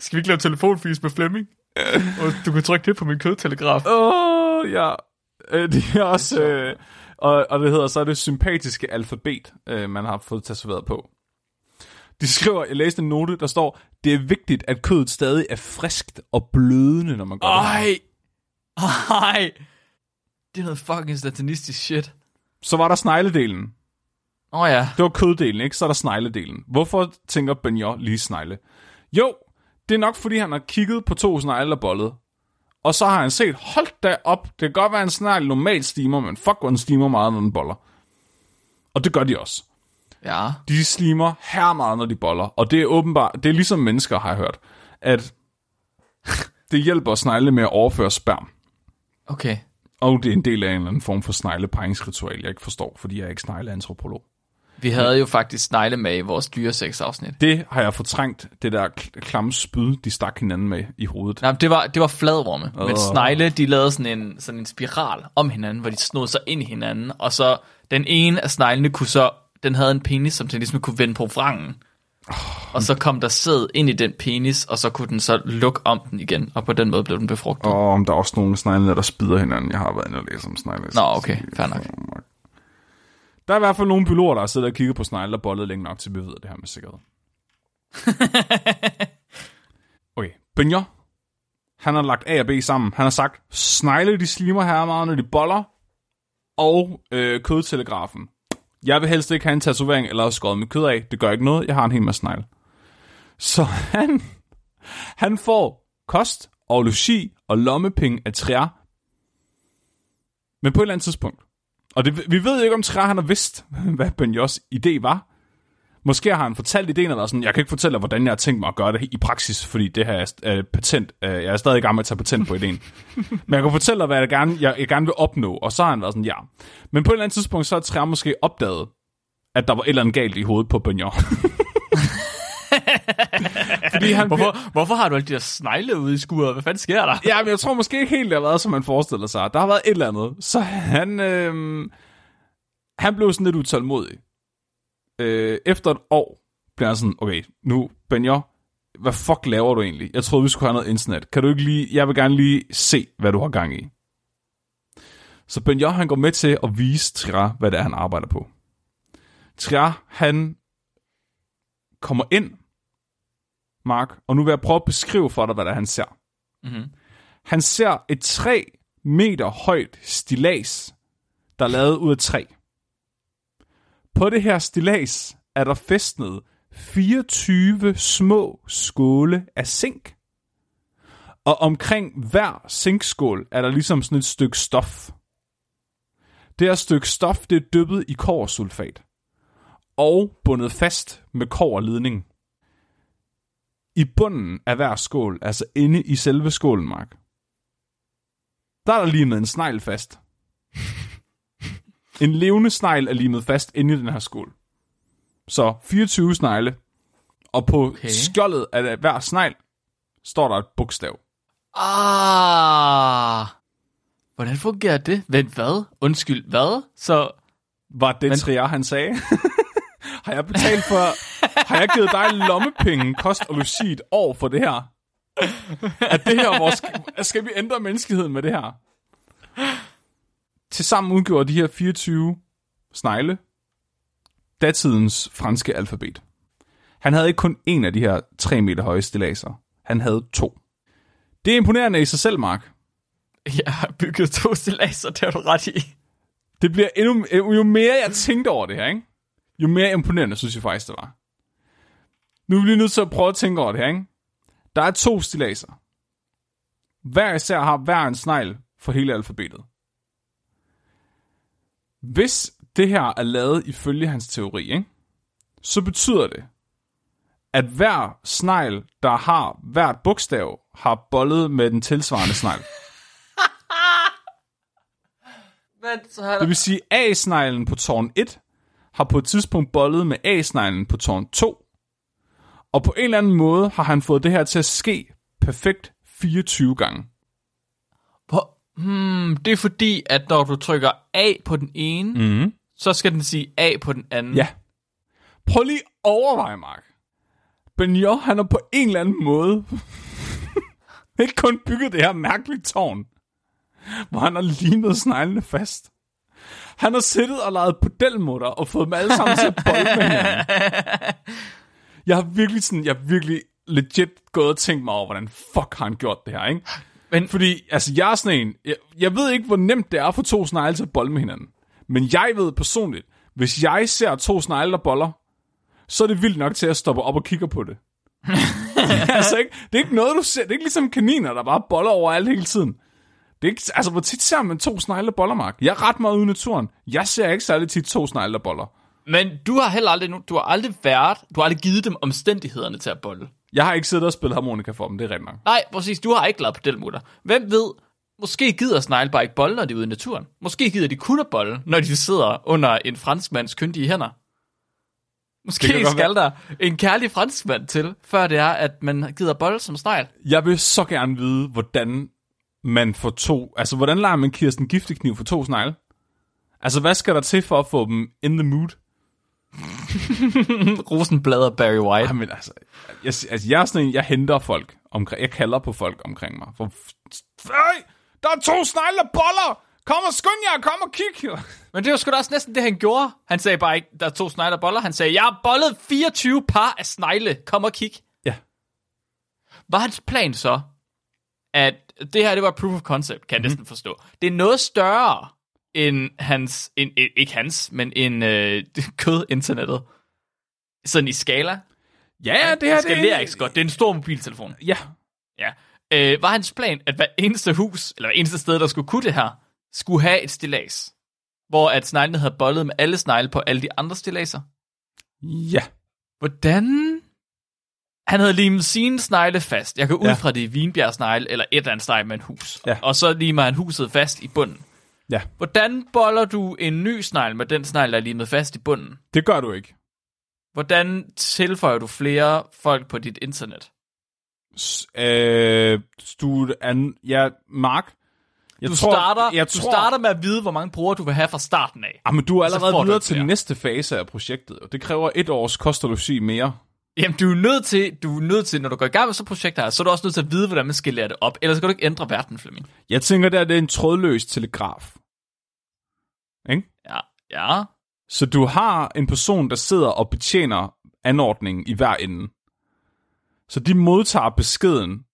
Skal vi ikke lave telefonfis med Flemming? Og du kan trykke det på min kødtelegraf. Åh, oh, ja. Øh, Det er også... Øh, og, og det hedder så det sympatiske alfabet, øh, man har fået tatoveret på. De skriver, jeg læste en note, der står, det er vigtigt, at kødet stadig er friskt og blødende, når man gør det. Ej! Ej! Det er noget fucking satanistisk shit. Så var der snegledelen. Åh oh, ja. Det var køddelen, ikke? Så er der snegledelen. Hvorfor tænker Benjo lige snegle? Jo, det er nok, fordi han har kigget på to snegle og bollet. Og så har han set, hold da op, det kan godt være, at en snegl normalt stimer, men fuck, hvor den stimer meget, når den boller. Og det gør de også. Ja. De slimer her meget, når de boller. Og det er åbenbart, det er ligesom mennesker, har jeg hørt, at *laughs* det hjælper snegle med at overføre sperm. Okay. Og det er en del af en eller anden form for snegleparingsritual, jeg ikke forstår, fordi jeg er ikke snegleantropolog. Vi havde jo faktisk snegle med i vores dyresex-afsnit. Det har jeg fortrængt, det der kl- klamme spyd, de stak hinanden med i hovedet. Nej, det var, det var fladorme. Men Åh. snegle, de lavede sådan en, sådan en spiral om hinanden, hvor de snod sig ind i hinanden. Og så den ene af sneglene kunne så, den havde en penis, som den ligesom kunne vende på vrangen. Og så kom der sæd ind i den penis, og så kunne den så lukke om den igen, og på den måde blev den befrugtet. Og om der er også nogle snegle, der spider hinanden. Jeg har været inde og læse om snegle. Nå, okay, fair nok. Der er i hvert fald nogle biologer, der har siddet og kigget på snegle og bollet længe nok til, vi ved det her med sikkerhed. *laughs* Okay, Benjo, han har lagt A og B sammen. Han har sagt, snegle de slimer her meget, når de boller, og øh, kødtelegrafen. Jeg vil helst ikke have en tatovering eller skåret med kød af. Det gør ikke noget. Jeg har en hel masse snegle. Så *laughs* han, han får kost og logi og lommepenge af træer. Men på et eller andet tidspunkt. Og det, vi ved ikke, om Træer han har vidst, *laughs* hvad Benjos idé var. Måske har han fortalt ideen og været sådan, jeg kan ikke fortælle dig, hvordan jeg har tænkt mig at gøre det i praksis, fordi det her er øh, patent. Øh, jeg er stadig i gang med at tage patent på ideen. *laughs* Men jeg kan fortælle dig, hvad jeg gerne, jeg, jeg gerne vil opnå, og så har han været sådan, ja. Men på et eller andet tidspunkt, så har Træer måske opdaget, at der var et eller andet galt i hovedet på Benjos. *laughs* fordi *laughs* han Hvorfor, hvorfor har du alle de der snegle ude i skuret? Hvad fanden sker der? Ja, men jeg tror måske ikke helt, det har været, som man forestiller sig. Der har været et eller andet. Så han, øh, han blev sådan lidt utålmodig. Øh, efter et år blev han sådan, okay, nu, Benjo, hvad fuck laver du egentlig? Jeg troede, vi skulle have noget internet. Kan du ikke lige, jeg vil gerne lige se, hvad du har gang i. Så Benjo, han går med til at vise Tria, hvad det er, han arbejder på. Tria, han kommer ind, Mark, og nu vil jeg prøve at beskrive for dig, hvad det er, han ser. Mm-hmm. Han ser et 3 meter højt stilas, der er lavet ud af træ. På det her stilas er der fæstnet 24 små skåle af zink. Og omkring hver zinkskål er der ligesom sådan et stykke stof. Det her stykke stof, det er dyppet i kobbersulfat. Og bundet fast med kobberledning. I bunden af hver skål, altså inde i selve skålen, Mark, der er der limet en snegl fast. *laughs* en levende snegl er limet fast inde i den her skål. Så 24 snegle, og på okay. Skjoldet af hver snegl står der et bogstav. Ah! Hvordan fungerer det? Vent, hvad? Undskyld, hvad? Så, Var det Men... Trier, han sagde? *laughs* har jeg betalt for... har jeg givet dig lommepenge, kost og logi et år for det her? Er det her vores... Skal vi ændre menneskeheden med det her? Tilsammen udgjorde de her 24 snegle datidens franske alfabet. Han havde ikke kun en af de her 3 meter høje stillaser. Han havde to. Det er imponerende i sig selv, Mark. jeg har bygget to stillaser, det har du ret i. Det bliver endnu, jo mere jeg tænkte over det her, ikke? jo mere imponerende synes jeg faktisk, det var. Nu er vi lige nødt til at prøve at tænke over det her. Ikke? Der er to stillaser. Hver især har hver en snegl for hele alfabetet. Hvis det her er lavet ifølge hans teori, ikke? så betyder det, at hver snegl, der har hvert bogstav, har bollet med den tilsvarende snegl. *laughs* Det vil sige, at A-sneglen på tårn 1 har på et tidspunkt bollet med A-sneglen på tårn 2. Og på en eller anden måde har han fået det her til at ske perfekt 24 gange. Hvor, hmm, det er fordi, at når du trykker A på den ene, Mm. så skal den sige A på den anden. Ja. Prøv lige at overveje, Mark. Benio, han har på en eller anden måde *laughs* ikke kun bygget det her mærkelige tårn, hvor han har limet sneglene fast. Han har siddet og lavet pedelmutter og fået dem alle sammen til at bolde med hinanden. *laughs* Jeg har virkelig sådan, jeg har virkelig legit gået og tænkt mig over, hvordan fuck har han gjort det her, ikke? Men- Fordi, altså, jeg er sådan en, jeg, jeg ved ikke, hvor nemt det er for to snegle til at bolde med hinanden. Men jeg ved personligt, hvis jeg ser to snegle, der boller, så er det vildt nok til at stoppe op og kigge på det. *laughs* altså, ikke, det er ikke noget, du ser. Det er ikke ligesom kaniner, der bare boller overalt hele tiden. Det er ikke, altså, hvor tit ser man to snegle, der boller, Mark? Jeg er ret meget ude i naturen. Jeg ser ikke særlig tit to snegle, der boller. Men du har heller aldrig, du har aldrig været, du har aldrig givet dem omstændighederne til at bolle. Jeg har ikke siddet og spillet harmonika for dem, det er rigtigt nok. Nej, præcis, du har ikke lavet pedelmutter. Hvem ved, måske gider snegle bare ikke bolle, når de er ude i naturen. Måske gider de kun at bolle, når de sidder under en franskmands kyndige hænder. Måske skal der en kærlig franskmand til, før det er, at man gider bolle som snegl. Jeg vil så gerne vide, hvordan man får to... Altså, hvordan lader man Kirsten Giftekniv for to snegle? Altså, hvad skal der til for at få dem in the mood? *laughs* Rosenblad og Barry White. Jamen, altså, jeg, altså, jeg er sådan en, jeg henter folk omkring... Jeg kalder på folk omkring mig. For, Øj, der er to snegle, boller! Kom og skynd jer, kom og kig! Men det var sgu da også næsten det, han gjorde. Han sagde bare ikke, der er to snegle, boller. Han sagde, jeg har bollet 24 par af snegle. Kom og kig. Ja. Var hans plan så, at det her, det var proof of concept, kan jeg mm-hmm. næsten forstå. Det er noget større end hans, eh, ikke hans, men en øh, *laughs* kød-internettet. Sådan i skala. Ja, det her, det skalerer ikke så godt. Det er en stor mobiltelefon. Ja, Ja. Øh, var hans plan, at hver eneste hus, eller hver eneste sted, der skulle kunne det her, skulle have et stillads? Hvor at sneglene havde bollet med alle snegle på alle de andre stilladser? ja. Hvordan? Han havde limet sine snegle fast. Jeg går ud Ja. fra det er vinbjergsnegle, eller et eller andet snegle med en hus. Ja. Og så limer han huset fast i bunden. Ja, Hvordan boller du en ny snegl med den snegl, der er limet fast i bunden? det gør du ikke. Hvordan tilføjer du flere folk på dit internet? S- øh, du, an, ja, Mark, jeg Du, tror, starter, jeg du tror, starter med at vide, hvor mange brugere du vil have fra starten af. Ah, men du er allerede du videre til næste fase af projektet. og Det kræver et års kost og logi mere. Jamen, du er nødt til, du er nødt til, når du går i gang med så projekt her, så er du også nødt til at vide, hvordan man skal lære det op. Ellers kan du ikke ændre verden, Flemming. Jeg tænker, der det er en trådløs telegraf. Ikke? Ja, ja. Så du har en person, der sidder og betjener anordningen i hver ende. Så de modtager beskeden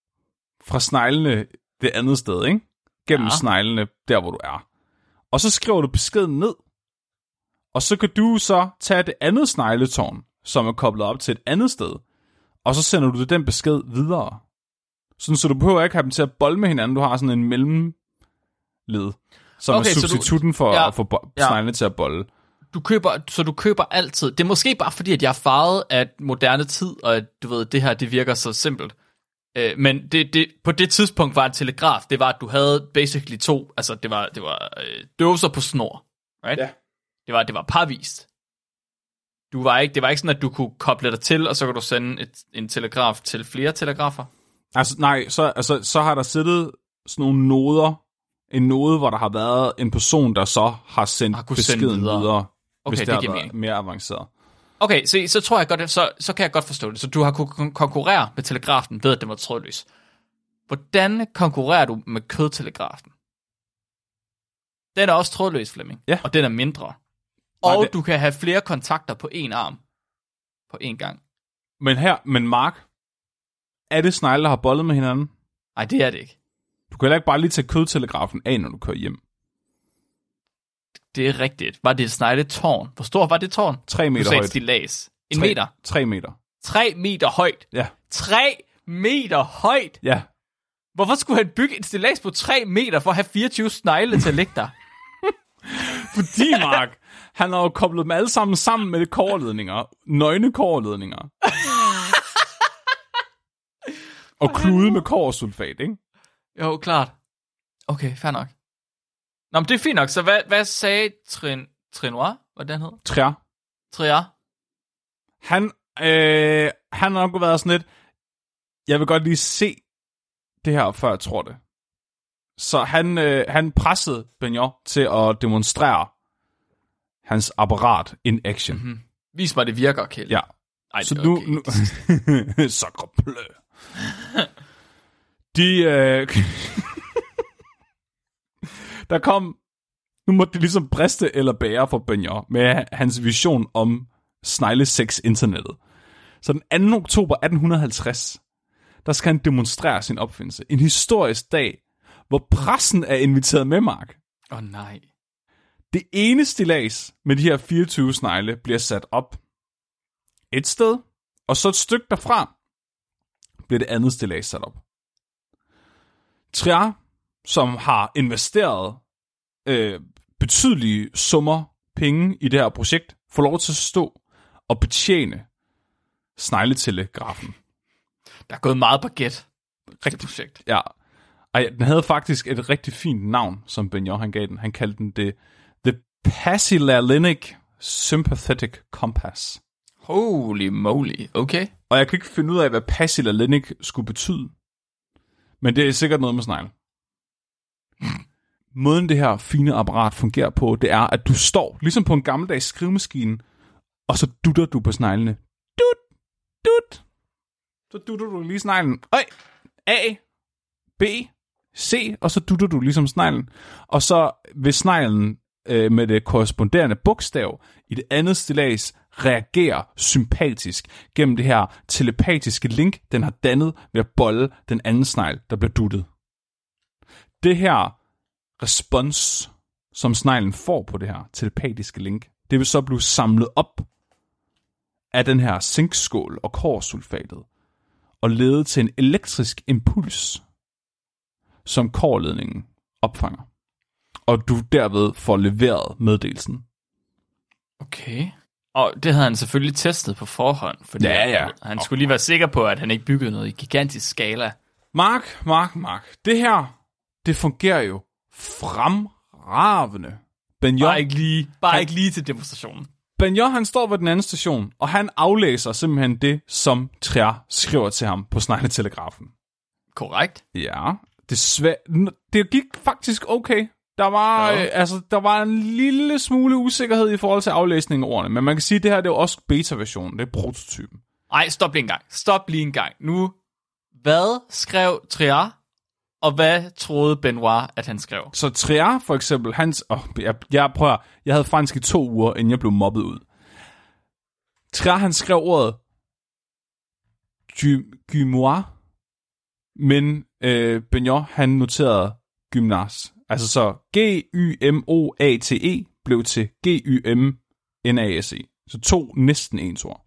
fra sneglene det andet sted, ikke? Gennem ja. sneglene, der hvor du er. Og så skriver du beskeden ned. Og så kan du så tage det andet snegletårn, som er koblet op til et andet sted, og så sender du den besked videre. Sådan, så du behøver ikke have dem til at bolde med hinanden. Du har sådan en mellemled, som Okay, er så du- substitutten for Ja. at få bo- Ja. sneglene til at bolde. Du køber, så du køber altid. Det er måske bare fordi, at jeg er farvet af moderne tid, og at du ved, det her, det virker så simpelt. Øh, men det, det, på det tidspunkt var en telegraf, det var, at du havde basically to, altså det var, det var øh, dåser på snor, right? Ja. Det var, det var parvist. Du var ikke, det var ikke sådan, at du kunne koble dig til, og så kan du sende et, en telegraf til flere telegrafer. Altså, nej, så, altså, så har der siddet sådan nogle noder. En node, hvor der har været en person, der så har sendt Har kunnet sende beskeden videre. videre, Okay, hvis det det, har mere avanceret. Okay, se, så tror jeg godt, så, så kan jeg godt forstå det. Så du har kunnet kon- konkurrere med telegrafen ved, at den var trådløs. Hvordan konkurrerer du med kødtelegrafen? Den er også trådløs, Flemming. Ja. Og den er mindre. Og det- du kan have flere kontakter på en arm. På en gang. Men her, men Mark, er det snegle, der har bollet med hinanden? Nej, det er det ikke. Du kan heller ikke bare lige tage kødtelegrafen af, når du kører hjem. Det er rigtigt. Var det et snegletårn? Hvor stor var det tårn? 3 Du meter sagde et højt. stillads. En 3, meter. 3 meter. 3 meter højt. Ja, 3 meter højt! ja. Hvorfor skulle han bygge et stillads på 3 meter for at have 24 snegle til at ligge der? Fordi, Mark, han har jo koblet dem alle sammen sammen med kårledninger. Nøgne kårledninger. *laughs* og klude med kårsulfat, ikke? Jo, klart. Okay, fair nok. Nå, men det er fint nok. Så hvad, hvad sagde Trin, Trinoir? Hvad den hed? Træer. Triar? Han, øh, han har nok været sådan lidt, jeg vil godt lige se det her, før jeg tror det. Så han, øh, han pressede Benjo til at demonstrere hans apparat in action. Mm-hmm. Vis mig, det virker, Kjeld. Ja. Ej, Så det nu... okay. nu *laughs* Sacre bleu. De... Øh, *laughs* der kom... Nu måtte det ligesom briste eller bære for Benjor med hans vision om sneglesex-internettet. Så den 2. oktober 1850, der skal han demonstrere sin opfindelse. En historisk dag, hvor pressen er inviteret med, Mark. Åh oh, nej. Det ene stillads med de her 24 snegle bliver sat op et sted, og så et stykke derfra bliver det andet stillads sat op. Trier, som har investeret øh, betydelige summer penge i det her projekt, får lov til at stå og betjene snegletelegrafen. Der er gået meget baguette. Rigtig projekt. Ja. Ej, den havde faktisk et rigtig fint navn, som Ben han gav den. Han kaldte den det The Pasilalinic Sympathetic Compass. Holy moly. Okay. Og jeg kan ikke finde ud af, hvad Pasilalinic skulle betyde. Men det er sikkert noget med snegl. *laughs* Måden det her fine apparat fungerer på, det er, at du står, ligesom på en gammeldags skrivemaskine, og så dutter du på sneglene. Dut, dut. Så dutter du lige sneglen. Øj, A, B, C, og så dutter du ligesom sneglen. Og så vil sneglen øh, med det korresponderende bogstav i det andet stillads reagere sympatisk gennem det her telepatiske link, den har dannet ved at bolle den anden snegl, der bliver duttet. Det her respons, som sneglen får på det her telepatiske link, det vil så blive samlet op af den her zinkskål og korsulfatet og lede til en elektrisk impuls, som korledningen opfanger. Og du derved får leveret meddelelsen. Okay. Og det havde han selvfølgelig testet på forhånd, fordi Ja, ja. han skulle lige være sikker på, at han ikke byggede noget i gigantisk skala. Mark, Mark, Mark. Det her, det fungerer jo fremragende. Ben Bare ikke lige, bare ikke lige til demonstrationen. Ben han står ved den anden station, og han aflæser simpelthen det, som Trier skriver til ham på snegletelegrafen. Korrekt. Ja, desværre. Det gik faktisk okay. Der var, Ja. øh, altså, der var en lille smule usikkerhed i forhold til aflæsningen af ordene, men man kan sige, at det her det er også beta-versionen, det er prototypen. Ej, stop lige en gang. Stop lige en gang. Nu, hvad skrev Trier, og hvad troede Benoit, at han skrev? Så Trier for eksempel, hans... Oh, jeg, jeg prøver, jeg havde fransk i to uger, inden jeg blev mobbet ud. Trier, han skrev ordet gy, gymois, men øh, Benjot, han noterede gymnas. Altså så G-Y-M-O-A-T-E blev til G-Y-M-N-A-S-E. Så to næsten ens ord.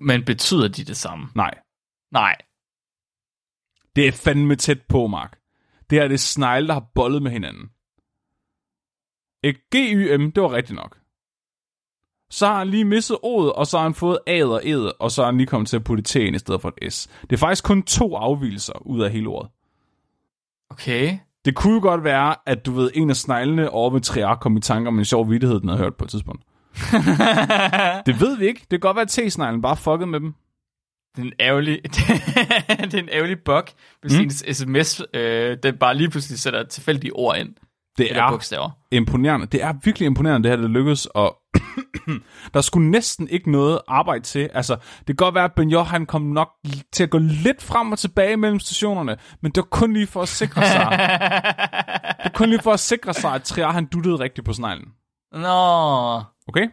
Men betyder de det samme? Nej, Nej. det er fandme tæt på, Mark. Det her det er snegle, der har bollet med hinanden. Et G-Y-M, det var rigtigt nok. Så har han lige misset O'et, og så har han fået A'et og E'et, og så har han lige kommet til at putte T'en i stedet for et S. Det er faktisk kun to afvielser ud af hele ordet. Okay. Det kunne jo godt være, at du ved, en af sneglene over ved Triar kom i tanke om en sjov vittighed, den havde hørt på et tidspunkt. *laughs* det ved vi ikke. Det kan godt være, at T-sneglen bare fuckede med dem. Det er en ærgerlig, *laughs* det er en ærgerlig bug, hvis mm. ens sms, øh, den bare lige pludselig sætter et tilfældigt ord ind. Det er bogstaver. imponerende. Det er virkelig imponerende, det her, det lykkedes, og *coughs* der skulle næsten ikke noget arbejde til. Altså, det kan godt være, at Ben han kom nok til at gå lidt frem og tilbage mellem stationerne, men det var kun lige for at sikre sig. *laughs* det var kun lige for at sikre sig, at Triar han duttede rigtigt på sneglen. Nå. Okay?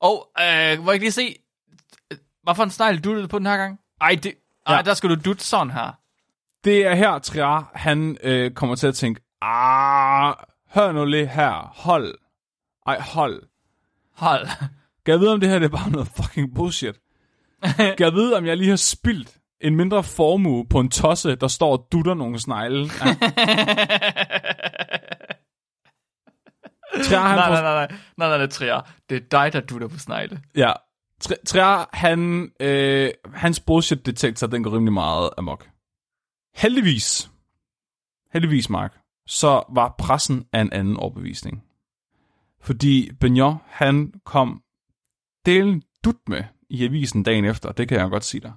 Og, øh, må jeg lige se, hvad for en snegl du det på den her gang? Ej, det, ej Ja. der skal du dutte sådan her. Det er her, Triar, han øh, kommer til at tænke, ah, hør nu lige her, hold. Ej, hold. Hold. Kan jeg vide, om det her det er bare noget fucking bullshit? *laughs* kan jeg vide, om jeg lige har spildt en mindre formue på en tosse, der står og dutter nogle snegle? Ja. Trier, han nej, nej, nej, nej, nej, nej, nej, Trier. Det er dig, der dutter på snegle. Ja. Tri- Trier, han, øh, hans bullshit-detektor, den går rimelig meget amok. Heldigvis, heldigvis, Mark, så var pressen af en anden overbevisning. Fordi Benjot, han kom delen dut med i avisen dagen efter, det kan jeg godt sige dig.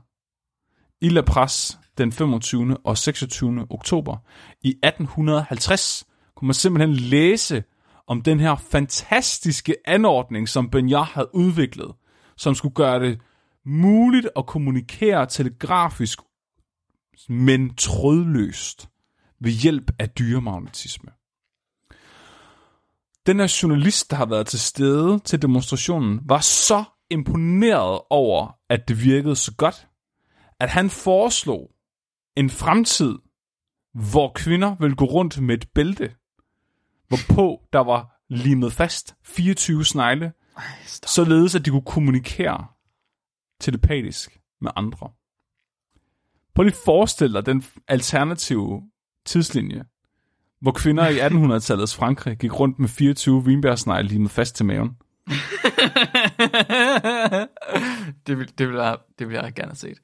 I La Presse den 25. og 26. oktober i 1850 kunne man simpelthen læse om den her fantastiske anordning, som Benjot havde udviklet, som skulle gøre det muligt at kommunikere telegrafisk, men trådløst ved hjælp af dyremagnetisme. Den her journalist, der har været til stede til demonstrationen, var så imponeret over, at det virkede så godt, at han foreslog en fremtid, hvor kvinder vil gå rundt med et bælte, hvorpå der var limet fast 24 snegle, Ej, stop. således at de kunne kommunikere telepatisk med andre. Prøv lige at forestille dig den alternative tidslinje, hvor kvinder i 1800-tallets Frankrig gik rundt med 24 vinbærsnegle limet fast til maven. *laughs* det, vil, det, vil jeg, det vil jeg gerne have set.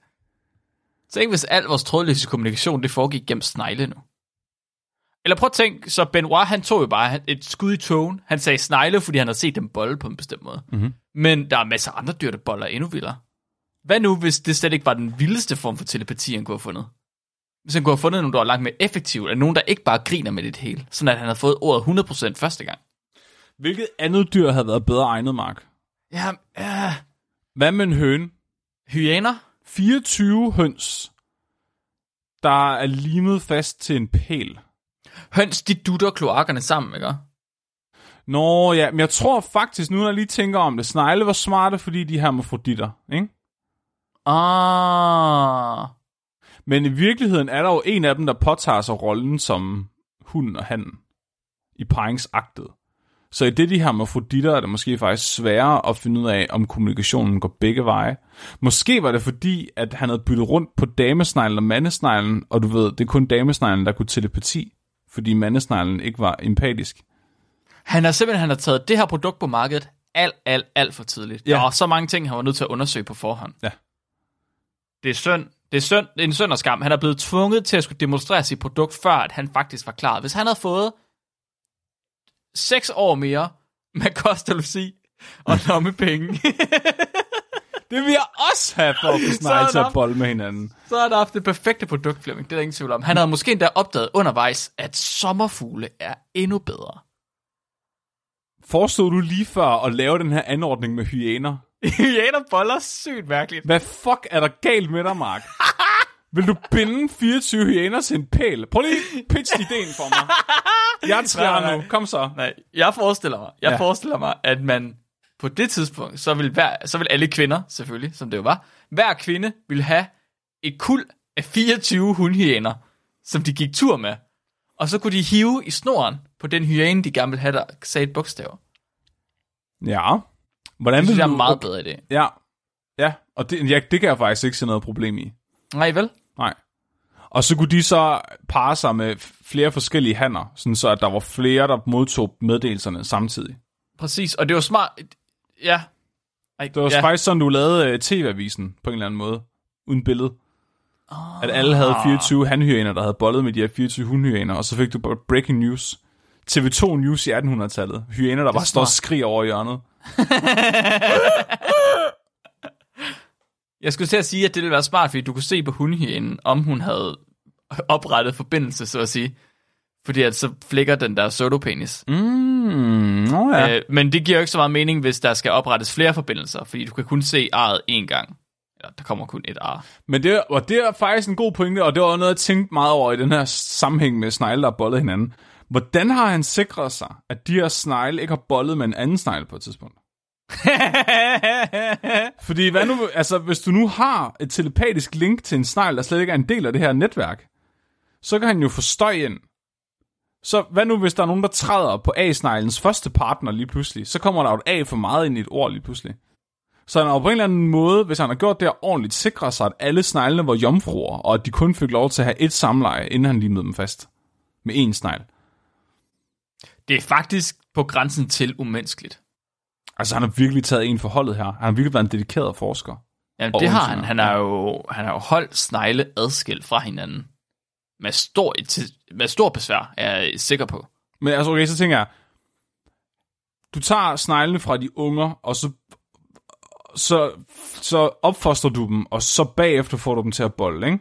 Så ikke hvis al vores trådløse kommunikation, det foregik gennem snegle nu. Eller prøv at tænke, så Benoit, han tog jo bare et skud i togen. Han sagde snegle, fordi han havde set dem bolle på en bestemt måde. Mhm. Men der er masser af andre dyr, der boller endnu vildere. Hvad nu, hvis det slet ikke var den vildeste form for telepati, han kunne have fundet? Hvis han kunne have fundet nogen, der var langt mere effektivt, eller nogen, der ikke bare griner med det hele, sådan at han havde fået ordet 100% første gang. Hvilket andet dyr havde været bedre egnet, Mark? Ja, ja. Hvad med en høne? Hyæner? 24 høns, der er limet fast til en pæl. Høns, de dutter kloakkerne sammen, ikke? Nå ja, men jeg tror faktisk, nu når jeg lige tænker om det, snegle var smarte, fordi de er hermafroditter, ikke? Ah. Men i virkeligheden er der jo en af dem, der påtager sig rollen som hunden og handen i paringsagtet. Så i det, de hermafroditter, er det måske faktisk sværere at finde ud af, om kommunikationen går begge veje. Måske var det fordi, at han havde byttet rundt på damesneglen og mandesneglen, og du ved, det er kun damesneglen, der kunne telepati, fordi mandesneglen ikke var empatisk. Han har simpelthen han har taget det her produkt på markedet alt, alt, alt for tidligt. Ja. Der var så mange ting, han var nødt til at undersøge på forhånd. Ja. Det er synd. Det er, synd, det er en synd og skam. Han er blevet tvunget til at skulle demonstrere sit produkt, før at han faktisk var klar. Hvis han havde fået seks år mere med kost og logi og *laughs* lommepenge, *laughs* Det vil jeg også have for at få er til der- at bolle med hinanden. så havde han haft det perfekte produkt, Flemming. Det er der ingen tvivl om. Han havde måske endda opdaget undervejs, at sommerfugle er endnu bedre. Forestod du lige før at lave den her anordning med hyæner? *laughs* Hyæner boller sygt mærkeligt. Hvad fuck er der galt med dig, Mark? *laughs* Vil du binde 24 hyæner til en pæl? Prøv lige pitch *laughs* ideen for mig. Jeg er nej. nu. Kom så. Nej, jeg forestiller mig, jeg ja. forestiller mig, at man på det tidspunkt, så vil, hver, så vil alle kvinder, selvfølgelig, som det jo var, hver kvinde vil have et kul af 24 hundhyæner, som de gik tur med. Og så kunne de hive i snoren på den hyæne, de gerne ville have, der sagde et bogstav. Ja. Hvordan Det synes jeg er meget bedre idé. Ja. Ja, og det, ja, det kan jeg faktisk ikke se noget problem i. Nej, vel? Nej. Og så kunne de så parre sig med flere forskellige hanner, sådan så at der var flere, der modtog meddelelserne samtidig. Præcis, og det var smart. Ja. Ej, Det var ja. faktisk sådan, du lavede øh, TV-avisen på en eller anden måde, uden billede. Oh. At alle havde 24 hanhyæner, der havde bollet med de her 24 hundhyæner, og så fik du bare breaking news. TV2 News i 1800-tallet. Hyæner, der bare står og skriger over hjørnet. Jeg skulle til at sige, at det ville være smart, fordi du kunne se på hundhyænen, om hun havde oprettet forbindelse, så at sige. Fordi at så flækker den der sodopenis. Mm, nå ja. Øh, men det giver jo ikke så meget mening, hvis der skal oprettes flere forbindelser, fordi du kan kun se arret én gang. Eller der kommer kun et ar. Men det, og det er faktisk en god pointe, og det var noget, jeg tænkte meget over i den her sammenhæng med snegle, der bollet hinanden. Hvordan har han sikret sig, at de her snegle ikke har bollet med en anden snegle på et tidspunkt? *laughs* Fordi hvad nu, altså, hvis du nu har et telepatisk link til en snegl, der slet ikke er en del af det her netværk, så kan han jo få støj ind. Så hvad nu, hvis der er nogen, der træder på A-sneglens første partner lige pludselig, så kommer der jo et A for meget ind i et ord lige pludselig. Så han har på en eller anden måde, hvis han har gjort det ordentligt, sikret sig, at alle sneglene var jomfruer, og at de kun fik lov til at have et samleje, inden han limede dem fast. Med én snegl. Det er faktisk på grænsen til umenneskeligt. Altså, han har virkelig taget en for holdet her. Han har virkelig været en dedikeret forsker. Jamen, det har han. Han har jo, han har jo holdt snegle adskilt fra hinanden. Med stor, med stor besvær, er jeg sikker på. Men altså, okay, så tænker jeg, du tager sneglene fra de unger, og så, så, så opfoster du dem, og så bagefter får du dem til at bolle, ikke?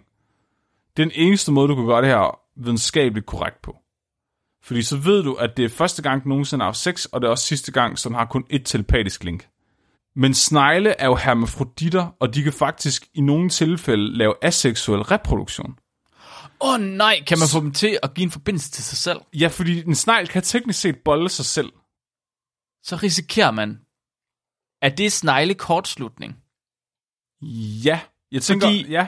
Det er den eneste måde, du kan gøre det her videnskabeligt korrekt på. Fordi så ved du, at det er første gang, du nogensinde har haft sex, og det er også sidste gang, så den har kun et telepatisk link. Men snegle er jo hermafroditter, og de kan faktisk i nogle tilfælde lave aseksuel reproduktion. Åh oh, nej, kan man få dem til at give en forbindelse til sig selv? Ja, fordi en snegl kan teknisk set bolde sig selv. Så risikerer man, at det er snegle kortslutning. Ja, jeg tænker, Fordi- ja,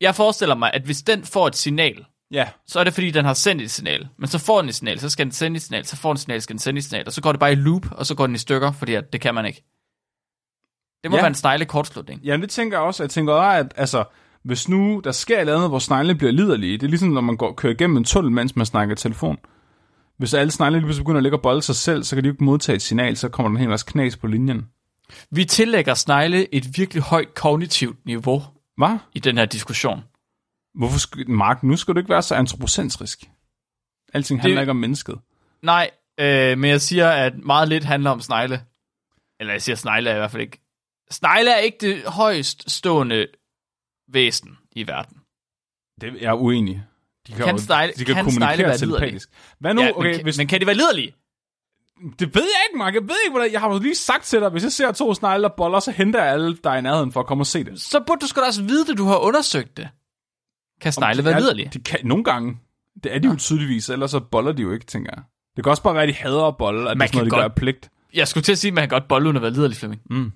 Jeg forestiller mig, at hvis den får et signal, ja, så er det fordi, den har sendt et signal. Men så får den et signal, så skal den sende et signal, så får den et signal, skal den sende et signal, og så går det bare i loop, og så går den i stykker, fordi at det kan man ikke. Det må Ja. være en snegle kortslutning. Jamen, det tænker jeg også. Jeg tænker også, at altså, hvis nu der sker et eller andet, hvor snegle bliver liderlige, det er ligesom, når man går, kører igennem en tunnel, mens man snakker i telefon. Hvis alle snegle lige pludselig begynder at ligge og bolde sig selv, så kan de jo ikke modtage et signal, så kommer der en hel masse knas på linjen. Vi tillægger snegle et virkelig højt kognitivt niveau Hvad? i den her diskussion. Hvorfor skal, Mark, nu skal du ikke være så antropocentrisk. Alting handler Det- ikke om mennesket. Nej, øh, men jeg siger, at meget lidt handler om snegle. Eller jeg siger, snegle er i hvert fald ikke... Snegle er ikke det højst stående væsen i verden. Det er jeg uenig. De Kan jo- snegle- de kan, kan kommunikere telepatisk. Hvad nu? ja, okay, men, kan, hvis, men kan de være liderlige? Det ved jeg ikke, Mark. Jeg ved ikke, hvordan... Jeg har jo lige sagt til dig, hvis jeg ser to snegle der boller, så henter jeg alle, er i nærheden for at komme og se det. Så burde du sgu da også vide det, du har undersøgt det. Kan snegle være er- liderlige? De kan, nogle gange. Det er de jo tydeligvis, ellers så boller de jo ikke, tænker jeg. Det kan også bare være, at de hader at bolle, at Man det er sådan noget, de gør godt- af pligt. Jeg skulle til at sige, at man kan godt bolle uden at være liderlig, Flemming. Mm.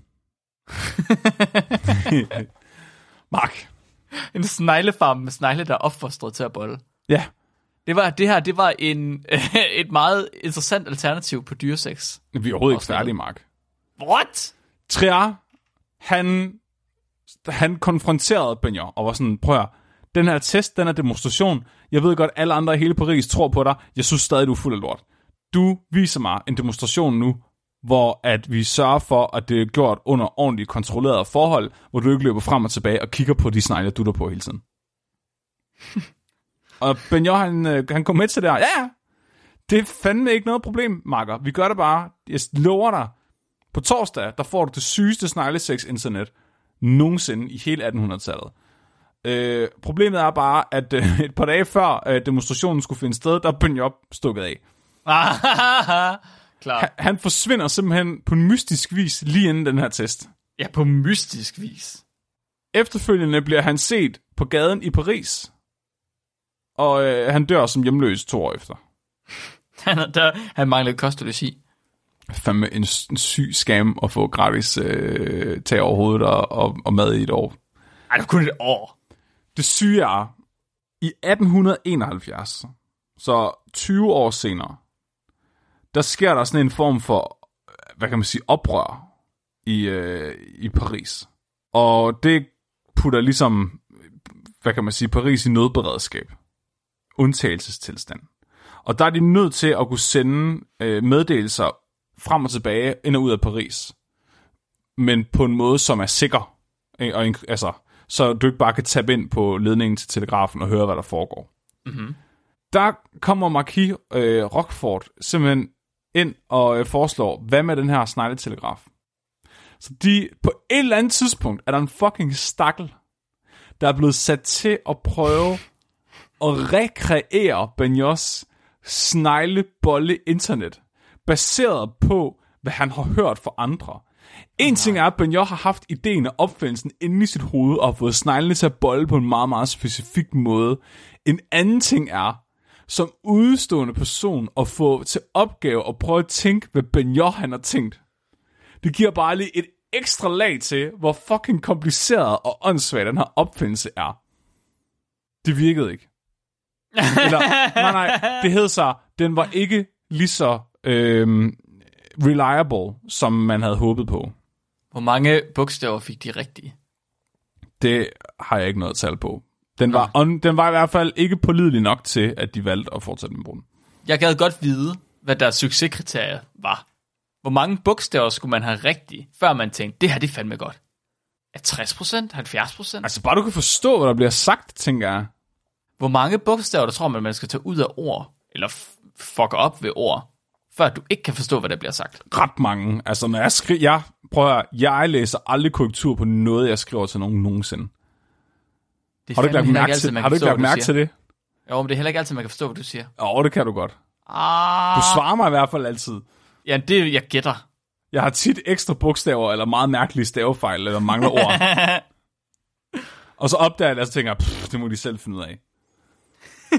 *laughs* Mark. En sneglefarm med snegle, der er opfostret til at bolle. Ja. Det var det her, det var en, *laughs* et meget interessant alternativ på dyresex. Vi er overhovedet ikke færdige, Mark. What? Trier, han, han konfronterede Benjo og var sådan, prøv at den her test, den her demonstration, jeg ved godt, alle andre i hele Paris tror på dig, jeg synes stadig, du er fuld af lort. Du viser mig en demonstration nu, hvor at vi sørger for, at det er gjort under ordentligt kontrollerede forhold, hvor du ikke løber frem og tilbage og kigger på de snegle, du der på hele tiden. *laughs* og Benjo, han, øh, han kom med til det her. Ja, ja. Det er fandme ikke noget problem, Marker. Vi gør det bare. Jeg lover dig, på torsdag, der får du det sygeste sneglesex-internet nogensinde i hele 1800-tallet. Øh, problemet er bare, at øh, *laughs* et par dage før øh, demonstrationen skulle finde sted, der er Ben Job stukket af. *laughs* Klar. Han, han forsvinder simpelthen på en mystisk vis lige inden den her test. Ja, på mystisk vis. Efterfølgende bliver han set på gaden i Paris, og øh, han dør som hjemløs to år efter. *laughs* Han, er der, han manglede kost og logi. Fandme en, en syg skam at få gratis øh, tag over hovedet og, og, og mad i et år. Ej, det var kun et år. Det syge er, i 1871, så 20 år senere, der sker der sådan en form for, hvad kan man sige, oprør i, øh, i Paris. Og det putter ligesom, hvad kan man sige, Paris i nødberedskab. Undtagelsestilstand. Og der er de nødt til at kunne sende øh, meddelelser frem og tilbage ind og ud af Paris. Men på en måde, som er sikker. Og, altså, så du ikke bare kan tabe ind på ledningen til telegrafen og høre, hvad der foregår. Mm-hmm. Der kommer Marquis øh, Rockford simpelthen ind og øh, foreslår, hvad med den her snegletelegraf? Så de, på et eller andet tidspunkt, er der en fucking stakkel, der er blevet sat til at prøve *laughs* at rekreere Benjos sneglebolle internet, baseret på, hvad han har hørt fra andre. En ting er, at Benjot har haft ideen og opfindelsen inde i sit hoved og fået sneglene til at bolle på en meget, meget specifik måde. En anden ting er, som udstående person at få til opgave at prøve at tænke, hvad Benjot han har tænkt. Det giver bare lige et ekstra lag til, hvor fucking kompliceret og åndssvagt den her opfindelse er. Det virkede ikke. Eller, *laughs* nej, nej, det hed sig, den var ikke lige så øhm, reliable, som man havde håbet på. Hvor mange bogstaver fik de rigtige? Det har jeg ikke noget tal på. Den var, on, den var i hvert fald ikke pålidelig nok til, at de valgte at fortsætte med brugen. Jeg gad godt vide, hvad deres succeskriterie var. Hvor mange bogstaver skulle man have rigtigt, før man tænkte, det her det er fandme godt? Er 60 procent? 70 procent? Altså bare du kan forstå, hvad der bliver sagt, tænker jeg. Hvor mange bogstaver, der tror man, man skal tage ud af ord, eller fuck op ved ord, før du ikke kan forstå, hvad der bliver sagt? Ret mange. Altså når jeg skriver, jeg, prøver, at jeg læser aldrig korrektur på noget, jeg skriver til nogen nogensinde. Det Har du ikke lagt mærke altid, til, har du ikke lagt mærke til det? Jo, men det er heller ikke altid, man kan forstå, hvad du siger. Jo, det kan du godt. Ah, Du svarer mig i hvert fald altid. ja, det jeg gætter. Jeg har tit ekstra bogstaver, eller meget mærkelige stavefejl, eller mangler ord. *laughs* og så opdager jeg det, og så tænker jeg, "Pff, det må de selv finde ud af.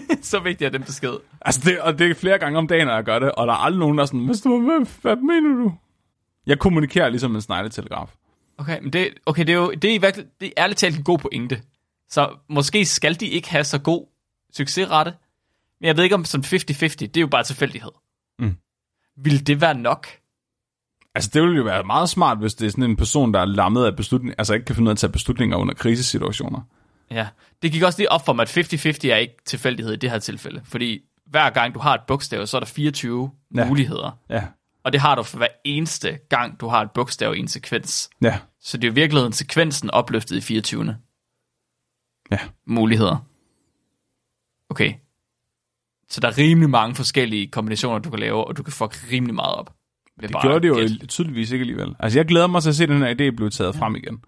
*laughs* Så vigtigt er den besked. Altså, det, og det er flere gange om dagen, når jeg gør det, og der er aldrig nogen, der er sådan, hvad, hvad, hvad mener du? Jeg kommunikerer ligesom en snegletelegraf. Okay, men det, okay, det er jo det er, i virkelig, det er ærligt talt en god pointe. Så måske skal de ikke have så god succesrette. Men jeg ved ikke om sådan 50-50, det er jo bare tilfældighed. Mm. Vil det være nok? Altså, det ville jo være meget smart, hvis det er sådan en person, der er lammet af beslutning, altså ikke kan finde ud af at tage beslutninger under krisesituationer. Ja, det gik også lige op for mig, at 50-50 er ikke tilfældighed i det her tilfælde. Fordi hver gang du har et bogstav, så er der 24 Ja. ja. muligheder. Ja, Og det har du for hver eneste gang, du har et bogstav i en sekvens. ja, Så det er i virkeligheden sekvensen opløftet i 24. ja. muligheder. Okay. Så der er rimelig mange forskellige kombinationer, du kan lave, og du kan fuck rimelig meget op. Det gjorde det jo tydeligvis ikke alligevel. Altså, jeg glæder mig til at se, at den her idé blive taget frem igen.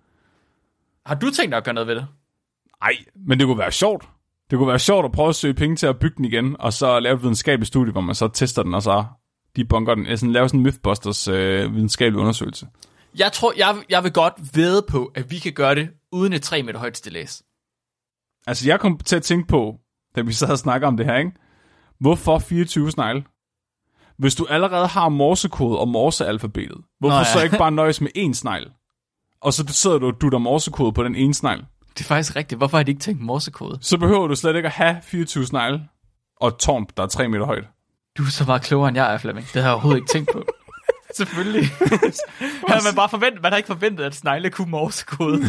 Har du tænkt dig at gøre noget ved det? Nej, men det kunne være sjovt. Det kunne være sjovt at prøve at søge penge til at bygge den igen, og så lave et videnskabeligt studie, hvor man så tester den, og så de bunker den. Altså, lave sådan en Mythbusters øh, videnskabelig undersøgelse. Jeg tror, jeg, jeg vil godt ved på, at vi kan gøre det uden et 3 meter højt stillads. Altså, jeg kom til at tænke på, da vi sad og snakkede om det her, ikke? Hvorfor 24 snegle? Hvis du allerede har morsekode og morsealfabetet, hvorfor Nå, ja. så ikke bare nøjes med én snegl? Og så sidder du og dutter morsekode på den ene snegl. Det er faktisk rigtigt. Hvorfor har de ikke tænkt morsekode? Så behøver du slet ikke at have 24 snegle og et tårn, der er 3 meter højt. Du er så meget klogere end jeg er, Flemming. Det har jeg overhovedet ikke tænkt på. *laughs* Selvfølgelig. *laughs* havde man bare forventet, man har ikke forventet, at snegle kunne morsekode.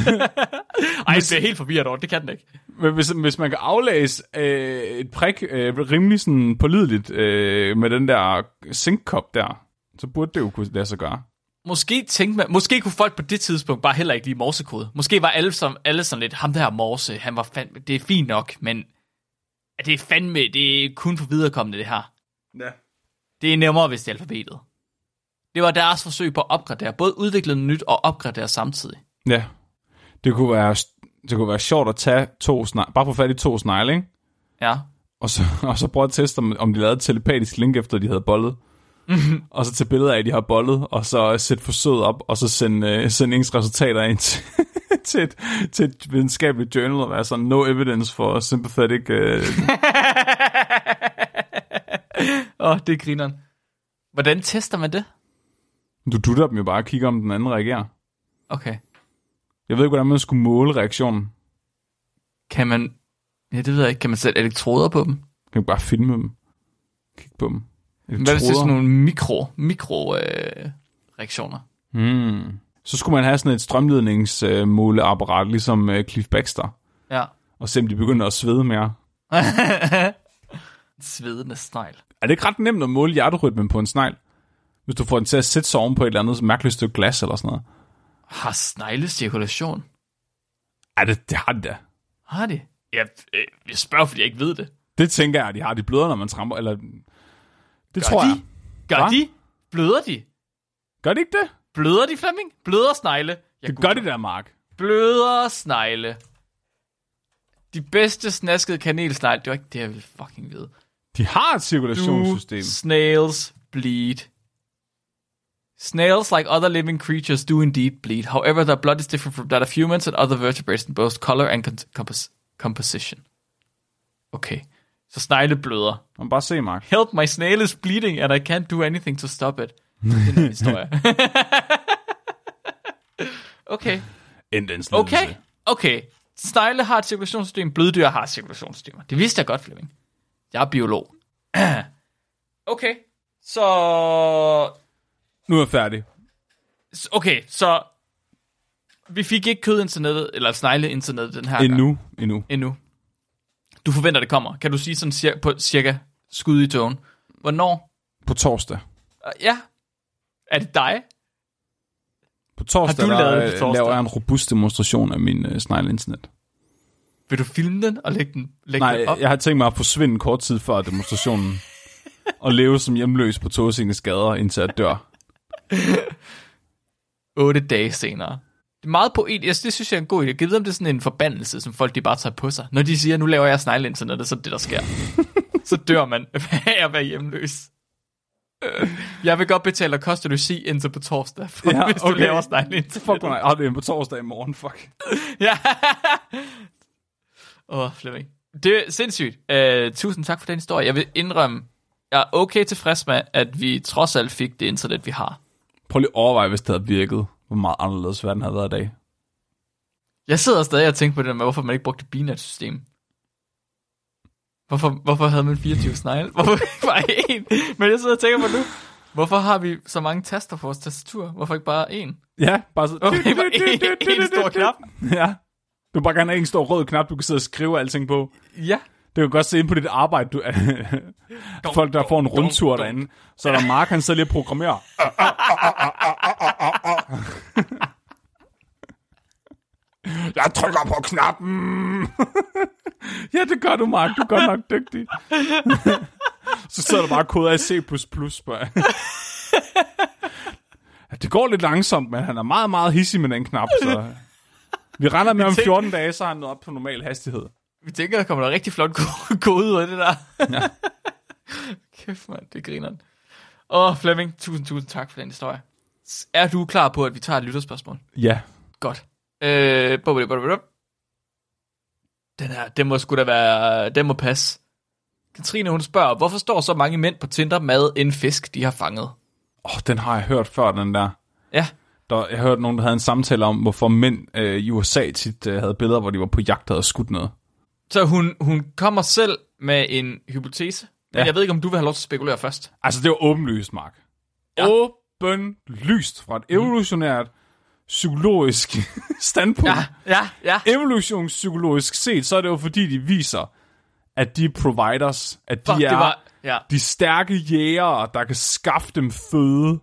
*laughs* Ej, det er helt forvirret over. Det kan den ikke. Men hvis, hvis man kan aflæse øh, et prik øh, rimelig sådan pålideligt øh, med den der zinkkop der, så burde det jo kunne lade sig gøre. Måske, tænkte man, måske kunne folk på det tidspunkt bare heller ikke lide morsekode. Måske var alle, som, alle sådan lidt, ham der morse, han var fandme, det er fint nok, men det er fandme, det er kun for viderekommende det her. Ja. Det er nemmere, hvis det er alfabetet. Det var deres forsøg på at opgradere, både udvikle noget nyt og opgradere samtidig. Ja. Det kunne være, det kunne være sjovt at tage to snegle, bare få fat i to snegle, ikke? Ja. Og så, og så prøve at teste, om, om de lavede et telepatisk link, efter de havde bollet. *laughs* og så tage billeder af, at de har bollet, og så sætte forsøget op, og så sende, øh, sende ens resultater ind til, *laughs* til, et, til et videnskabeligt journal, og være sådan, no evidence for sympathetic... Øh, *laughs* Åh, oh, det er grineren. Hvordan tester man det? du dutter dem jo bare og kigger, om den anden reagerer. Okay. Jeg ved ikke, hvordan man skulle måle reaktionen. Kan man, ja det ved jeg ikke, kan man sætte elektroder på dem? Kan man bare filme dem? Kig på dem. Hvad hvis det er sådan nogle mikro, mikro øh, reaktioner? Hmm. Så skulle man have sådan et strømledningsmåleapparat, ligesom øh, Cliff Baxter, Ja. og se, om de begynder at svede mere. *laughs* Svedende snegl. Er det ikke ret nemt at måle hjerterytmen på en snegl? Hvis du får den til at sætte sig oven på et eller andet mærkeligt stykke glas eller sådan noget. Har snegle cirkulation? Ej, det, det har de da. Har de? Jeg, øh, jeg spørger, fordi jeg ikke ved det. Det tænker jeg, at de har. De bløder, når man tramper. Eller... Det Gør tror de? jeg. Gør Hva? de? Bløder de? Gør de ikke det? Bløder de, Flemming? Bløder snegle? Jeg Det gør de der, Mark. Bløder snegle. De bedste snaskede kanelsnegle. Det var ikke det, jeg ville fucking vide. De har et Do cirkulationssystem. snails bleed? Snails, like other living creatures, do indeed bleed. However, their blood is different from that of humans and other vertebrates in both color and composition. Okay. Så snegle bløder. Man bare se, Mark. Help, my snail is bleeding, and I can't do anything to stop it. Det er *laughs* en historie. okay. End den Okay. Okay. Snegle har et cirkulationssystem, bløddyr har et cirkulationssystemer. Det vidste jeg godt, Flemming. Jeg er biolog. *clears throat* okay. Så... Nu er jeg færdig. Okay, så... Vi fik ikke kødinternettet, eller snegle-internettet den her gang. Endnu. Endnu. Du forventer, det kommer. Kan du sige sådan cir- på cirka skud i togen? Hvornår? På torsdag. Uh, ja. Er det dig? På torsdag, Har du lavet det der, på øh, torsdag? laver jeg en robust demonstration af min uh, snegle-internet. Vil du filme den og lægge den, lægge Nej, den op? jeg har tænkt mig at forsvinde kort tid før demonstrationen. *laughs* og leve som hjemløs på Tåsingens gader, indtil jeg dør. *laughs* 8 dage senere. Er meget poetisk. Det synes jeg er en god idé. Jeg ved, om det er sådan en forbandelse, som folk de bare tager på sig. Når de siger, nu laver jeg snegle internettet, så er det, der sker. *laughs* så dør man *laughs* af at være hjemløs. Jeg vil godt betale koster du sig indtil på torsdag, for, Ja, hvis du okay. laver snegle indtil. Fuck, nej. Oh, det er på torsdag i morgen, fuck. *laughs* Ja. Åh, oh, Flemming. Det er sindssygt. Uh, tusind tak for den historie. Jeg vil indrømme, jeg er okay tilfreds med, at vi trods alt fik det internet, vi har. Prøv lige at overveje, hvis det havde virket, hvor meget anderledes verden havde været i dag. Jeg sidder stadig og tænker på det der med, hvorfor man ikke brugte binet-system. Hvorfor, hvorfor havde man 24 snegle? Hvorfor *laughs* bare én? Men jeg sidder og tænker på nu, hvorfor har vi så mange taster på vores tastatur? Hvorfor ikke bare én? Ja, bare så... Hvorfor ikke bare én, stor knap? Ja. Du vil bare gerne have en stor rød knap, du kan sidde og skrive alting på. Ja. Det kan godt se ind på dit arbejde, du, folk der får en rundtur derinde. Så er der Mark, han sidder lige og programmerer. *laughs* Jeg trykker på knappen. *laughs* ja, det gør du, Mark. Du er godt nok dygtig. *laughs* Så sidder der bare koder i C++. Bare. Det går lidt langsomt, men han er meget, meget hissig med den knap, så... Vi regner med om tænker- 14 dage, så er han nået op på normal hastighed. Vi tænker, der kommer der rigtig flot ko- kode *laughs* ud af det der. Ja. *laughs* Kæft, mand, det griner den. Åh, Flemming, tusind, tusind tak for den historie. Er du klar på, at vi tager et lytterspørgsmål? Ja. Godt. Øh, bub, bub. den her, den må sgu da være, den må passe. Katrine, hun spørger, hvorfor står så mange mænd på Tinder med en fisk, de har fanget? Åh, oh, den har jeg hørt før, den der. Ja, der jeg hørte nogen, der havde en samtale om, hvorfor mænd øh, i USA tit øh, havde billeder, hvor de var på jagt og havde skudt noget. Så hun, hun kommer selv med en hypotese, men Ja. jeg ved ikke, om du vil have lov til at spekulere først. Altså, det var åbenlyst, Mark. Ja. Ja. Åbenlyst fra et evolutionært psykologisk *laughs* standpunkt. Ja, ja, ja. Evolutionspsykologisk set, så er det jo fordi, de viser, at de er providers, at de Fuck, er det var, ja. de stærke jægere, der kan skaffe dem føde,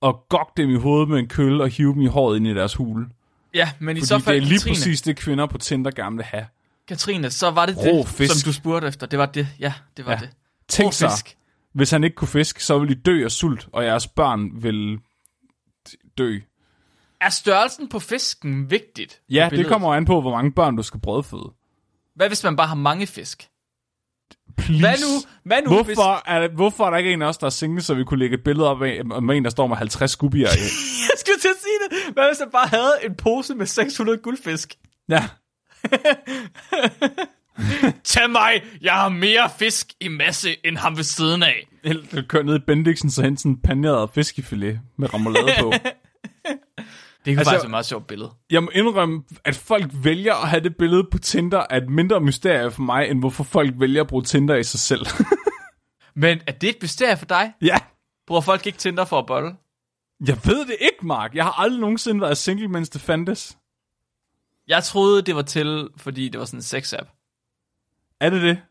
og gokke dem i hovedet med en kølle og hive dem i håret ind i deres hule. Ja, men i Fordi så fald, det er lige Katrine, præcis det, kvinder på Tinder gerne vil have. Katrine, så var det Rå det, fisk. som du spurgte efter. Det var det, ja, det var Ja. det. Tænk sig, fisk. hvis han ikke kunne fiske, så ville de dø af sult, og jeres børn vil dø. Er størrelsen på fisken vigtigt? Ja, det kommer an på, hvor mange børn du skal brødføde. Hvad hvis man bare har mange fisk? Please. Hvad nu, hvad nu hvis... Hvorfor er, hvorfor er der ikke en af os, der er single, så vi kunne lægge et billede op af med en, der står med 50 skubbier i? *laughs* Jeg skulle til at sige det. Hvad hvis jeg bare havde en pose med 600 guldfisk? ja. *laughs* Tag mig, jeg har mere fisk i masse end ham ved siden af. Eller du kører ned i Bendixen, så hente sådan en paneret fiskefilet med remoulade på. *laughs* Det kunne altså, faktisk være et meget sjovt billede. Jeg må indrømme, at folk vælger at have det billede på Tinder, er et mindre mysterie for mig, end hvorfor folk vælger at bruge Tinder i sig selv. *laughs* Men er det et mysterie for dig? ja. Bruger folk ikke Tinder for at bolle? Jeg ved det ikke, Mark. Jeg har aldrig nogensinde været single, mens det fandtes. Jeg troede, det var til, fordi det var sådan en sex-app. Er det det?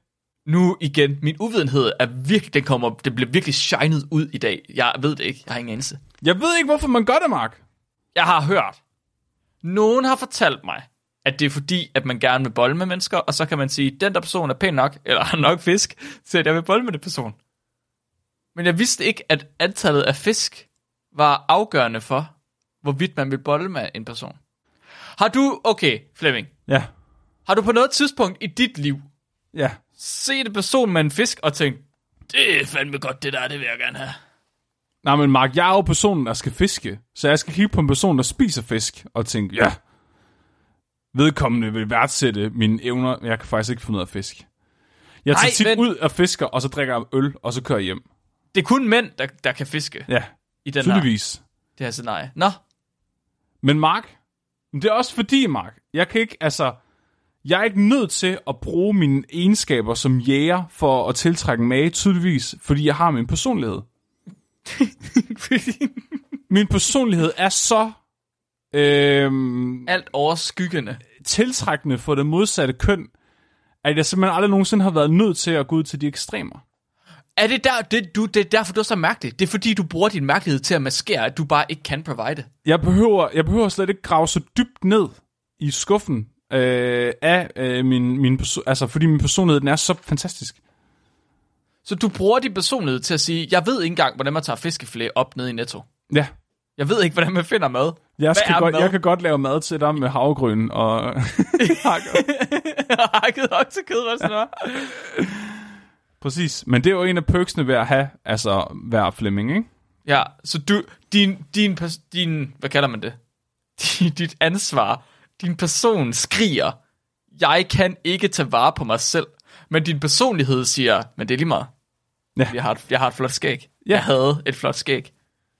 Nu igen, min uvidenhed er virkelig, den kommer, det bliver virkelig shined ud i dag. Jeg ved det ikke, jeg har ingen anelse. Jeg ved ikke, hvorfor man gør det, Mark. Jeg har hørt, nogen har fortalt mig, at det er fordi, at man gerne vil bolle med mennesker, og så kan man sige, den der person er pæn nok, *laughs* eller har nok fisk, at jeg vil bolle med den person. Men jeg vidste ikke, at antallet af fisk var afgørende for, hvorvidt man vil bolle med en person. Har du, okay, Flemming, Ja. har du på noget tidspunkt i dit liv Ja. set en person med en fisk og tænkt, det er fandme godt det der, det vil jeg gerne have. Nej, men Mark, jeg er jo personen, der skal fiske. Så jeg skal kigge på en person, der spiser fisk, og tænke, ja, vedkommende vil værdsætte mine evner. Jeg kan faktisk ikke finde ud af fisk. Jeg tager Nej, tit men- ud og fisker, og så drikker jeg øl, og så kører jeg hjem. Det er kun mænd, der, der kan fiske Ja, i den her, tydeligvis. det her scenarie. Nå, Men Mark, men det er også fordi, Mark, jeg kan ikke, altså, jeg er ikke nødt til at bruge mine egenskaber som jæger for at tiltrække en mage, tydeligvis, fordi jeg har min personlighed. *laughs* Min personlighed er så øhm, alt overskyggende. tiltrækkende for det modsatte køn, at jeg simpelthen aldrig nogensinde har været nødt til at gå ud til de ekstremer. Er det, der, det, du, det er derfor, du er så mærkelig? Det er fordi, du bruger din mærkelighed til at maskere, at du bare ikke kan provide. Jeg behøver, jeg behøver slet ikke grave så dybt ned i skuffen øh, af øh, min, min perso- altså fordi min personlighed den er så fantastisk. Så du bruger din personlighed til at sige, jeg ved ikke engang, hvordan man tager fiskefilet op ned i Netto. Ja, Jeg ved ikke, hvordan man finder mad. jeg, skal godt, mad? jeg kan godt lave mad til dig med havgryn og *laughs* Hakket oksekød, hvad sådan noget. Præcis. Men det er jo en af perksene ved at have, altså, være Flemming, ikke? Ja, så du, din, din, din, hvad kalder man det? *laughs* Dit ansvar, din person skriger, jeg kan ikke tage vare på mig selv. Men din personlighed siger, men det er lige meget. Ja. Jeg har et, jeg har et flot skæg. Ja. Jeg havde et flot skæg.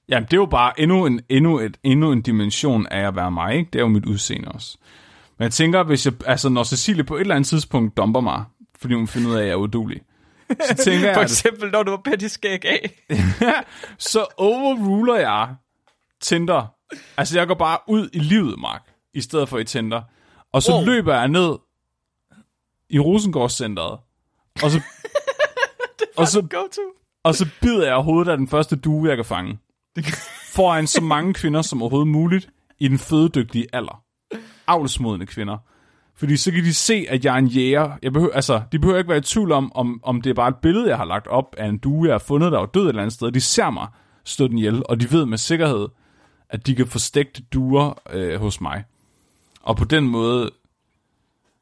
Jamen, det er jo bare endnu en, endnu, et, endnu en dimension af at være mig, ikke? Det er jo mit udseende også. Men jeg tænker, hvis jeg, altså, når Cecilie på et eller andet tidspunkt dumper mig, fordi hun finder ud af, at jeg er udulig, så tænker jeg, For eksempel, når du var petty skæg af. *laughs* så overruler jeg Tinder. Altså, jeg går bare ud i livet, Mark, i stedet for i Tinder. Og så wow. løber jeg ned i Rosengårdscenteret, og så, *laughs* og så Go to. Og så bider jeg hovedet af den første due, jeg kan fange. Foran så mange kvinder som overhovedet muligt i den fødedygtige alder. Avlsmodende kvinder. Fordi så kan de se, at jeg er en jæger. Jeg behøver, altså, de behøver ikke være i tvivl om, om, om det er bare et billede, jeg har lagt op af en due, jeg har fundet, der var død et eller andet sted. De ser mig stå den ihjel, og de ved med sikkerhed, at de kan få stegt duer øh, hos mig. Og på den måde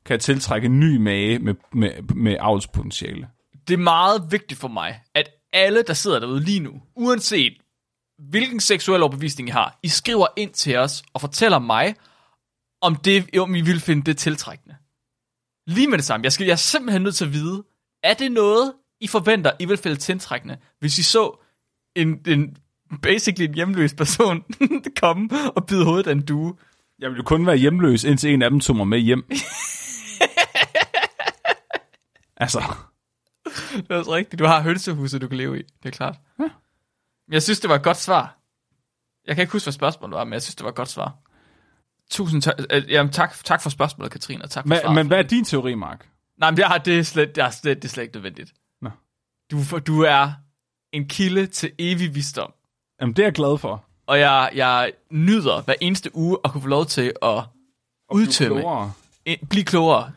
kan jeg tiltrække en ny mage med, med, med avlspotentiale. Det er meget vigtigt for mig, at alle, der sidder derude lige nu, uanset hvilken seksuel overbevisning I har, I skriver ind til os og fortæller mig, om, det, om I vil finde det tiltrækkende. Lige med det samme. Jeg, skal, jeg er simpelthen nødt til at vide, er det noget, I forventer, I vil finde tiltrækkende, hvis I så en, en basically en hjemløs person *laughs* komme og bide hovedet af en due? Jeg ville jo kun være hjemløs, indtil en af dem tog mig med hjem. *laughs* altså, Det er også rigtigt. Du har hønsehuset, du kan leve i. Det er klart. Ja. Jeg synes, det var et godt svar. Jeg kan ikke huske, hvad spørgsmålet var, men jeg synes, det var et godt svar. Tusind tak. Øh, jamen, tak, tak for spørgsmålet, Katrine, og tak for men, svaret. men hvad er din teori, Mark? Nej, men det er, det er, slet, det er, slet, det er slet ikke nødvendigt. Nå. Du, du er en kilde til evig visdom. Jamen, det er jeg glad for. Og jeg, jeg nyder hver eneste uge at kunne få lov til at udtømme, klogere. en, blive klogere,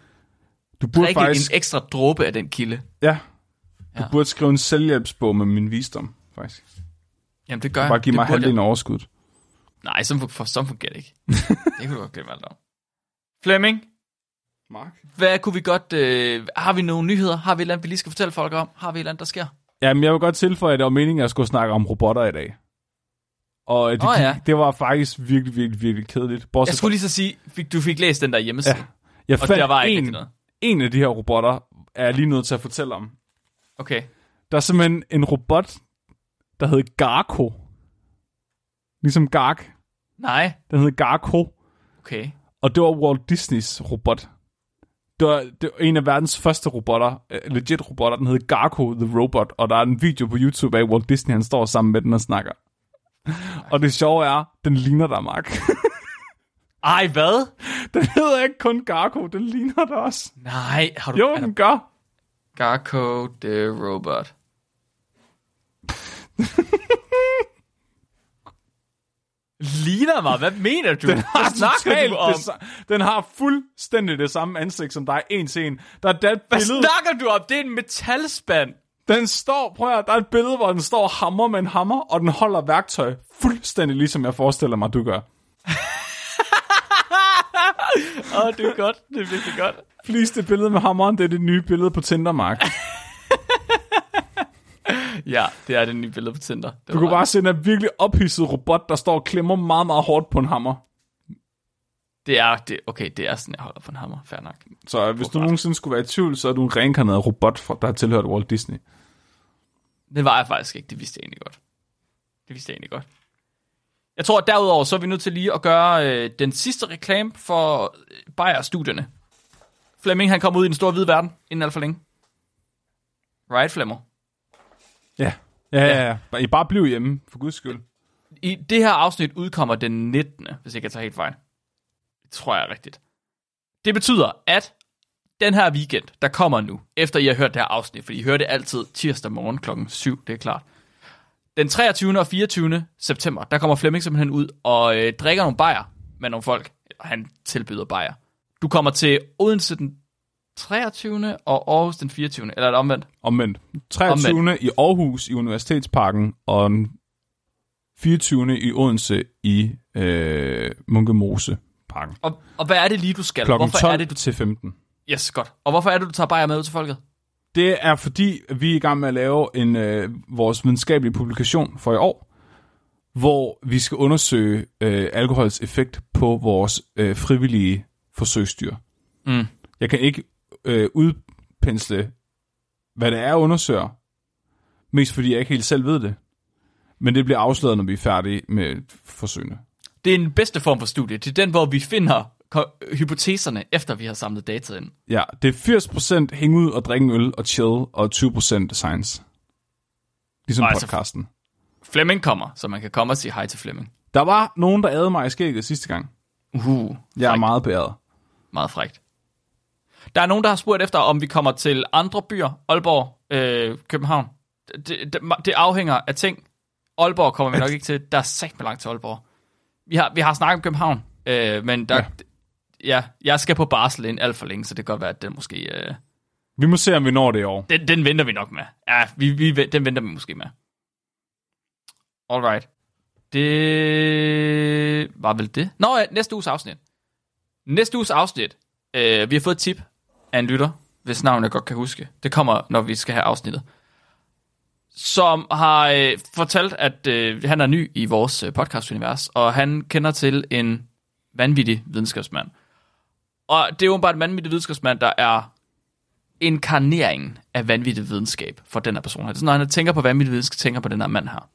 Du burde drikke faktisk... en ekstra dråbe af den kilde. Ja. Du Ja. burde skrive en selvhjælpsbog med min visdom, faktisk. Jamen, det gør jeg. Bare give mig halvdelen af overskuddet. Nej, sådan, for, for, sådan fungerer det ikke. *laughs* det kan du godt glemme alt om. Flemming, Mark? hvad kunne vi godt... Øh, har vi nogle nyheder? Har vi et eller andet, vi lige skal fortælle folk om? Har vi et eller andet, der sker? Jamen, jeg vil godt tilføje, at det var meningen, at jeg skulle snakke om robotter i dag. Og det, Åh, gik, ja. det var faktisk virkelig, virkelig, virkelig kedeligt. Bortset Jeg skulle lige så sige, fik, du fik læst den der hjemmeside. Ja. jeg og fandt der var ikke en, noget. en af de her robotter, er jeg lige nødt til at fortælle om. Okay. Der er simpelthen en robot, der hedder Garko. Ligesom Gark. Nej. Den hedder Garko. Okay. Og det var Walt Disneys robot. Det var, det var en af verdens første robotter, øh, legit robotter, den hed Garko the Robot, og der er en video på YouTube af Walt Disney, han står sammen med den og snakker. *laughs* Og det sjove er, den ligner dig, Mark. *laughs* Ej, hvad? *laughs* den hedder ikke kun Garko, den ligner dig også. Nej, har du... Jo, den gør. Garco the Robot. Ligner mig? Hvad mener du? Den har, snakker du om? det, den har fuldstændig det samme ansigt som dig, en til en. Der er et Hvad billede, snakker du om? Det er en metalspand. den står, prøv at høre, der er et billede, hvor den står og hammer med en hammer, og den holder værktøj fuldstændig ligesom jeg forestiller mig, du gør. Åh, oh, det er godt. Det er virkelig godt. Please, det billede med hammeren, det er det nye billede på Tinder, Mark. *laughs* *laughs* Ja, det er det nye billede på Tinder. Det Du ret. bare se en virkelig ophidset robot, der står og klemmer meget, meget hårdt på en hammer. Det er, det, okay, det er sådan, jeg holder på en hammer. Fair nok. Så hvis du Robot. nogensinde skulle være i tvivl, så er du en reinkarneret robot, der har tilhørt Walt Disney. Det var jeg faktisk ikke. Det vidste jeg egentlig godt. Det vidste jeg egentlig godt. Jeg tror, at derudover, så er vi nødt til lige at gøre øh, den sidste reklame for øh, Bayer-studierne. Flemming, han kommer ud i den store hvide verden, inden alt for længe. Right, Flemmer? Ja. Ja, ja, ja. Bare- I bare bliv hjemme, for guds skyld. I det her afsnit udkommer den 19., hvis jeg kan tage helt fejl. Det tror jeg er rigtigt. Det betyder, at den her weekend, der kommer nu, efter I har hørt det her afsnit, for I hører det altid tirsdag morgen klokken 7, det er klart. Den 23. og 24. september, der kommer Flemming simpelthen ud og øh, drikker nogle bajer med nogle folk. Han tilbyder bajer. Du kommer til Odense den 23. og Aarhus den 24. Eller er det omvendt? Omvendt. 23. Omvendt. i Aarhus i Universitetsparken, og den 24. i Odense i øh, Munkemose Parken. Og, og hvad er det lige, du skal? Klokken Hvorfor 12 er det, du... til 15. Yes, godt. Og hvorfor er det, du tager bajer med ud til folket? Det er fordi, vi er i gang med at lave en øh, vores videnskabelige publikation for i år, hvor vi skal undersøge øh, alkohols effekt på vores øh, frivillige forsøgsdyr. Mm. Jeg kan ikke øh, udpensle, hvad det er, jeg undersøger. Mest fordi jeg ikke helt selv ved det. Men det bliver afsløret, når vi er færdige med forsøgene. Det er den bedste form for studie. Det er den, hvor vi finder hypoteserne, efter vi har samlet data ind. Ja, det er 80% hænge ud og drikke øl og chill, og 20% science. Ligesom Og altså- podcasten. Flemming kommer, så man kan komme og sige hej til Flemming. Der var nogen, der adede mig i skægget sidste gang. Uh, Jeg er meget beæret. meget frægt. Der er nogen, der har spurgt efter, om vi kommer til andre byer. Aalborg, øh, København. Det, det, det afhænger af ting. Aalborg kommer vi nok ikke til. Der er sagt med langt til Aalborg. Vi har, vi har snakket om København, øh, men der, Ja. ja. jeg skal på barsel ind alt for længe, så det kan godt være, at den måske... Øh, Vi må se, om vi når det i år. den, den venter vi nok med. Ja, vi, vi, den venter vi måske med. Alright. Det var vel det. Nå ja, næste uges afsnit. Næste uges afsnit. Øh, vi har fået et tip af en lytter, hvis navn jeg godt kan huske. Det kommer, når vi skal have afsnittet. Som har øh, fortalt, at øh, han er ny i vores øh, podcast-univers, og han kender til en vanvittig videnskabsmand. Og det er jo bare en vanvittig videnskabsmand, der er inkarneringen af vanvittig videnskab for den her person her. Det er sådan, når han tænker på vanvittig videnskab, tænker på den her mand her.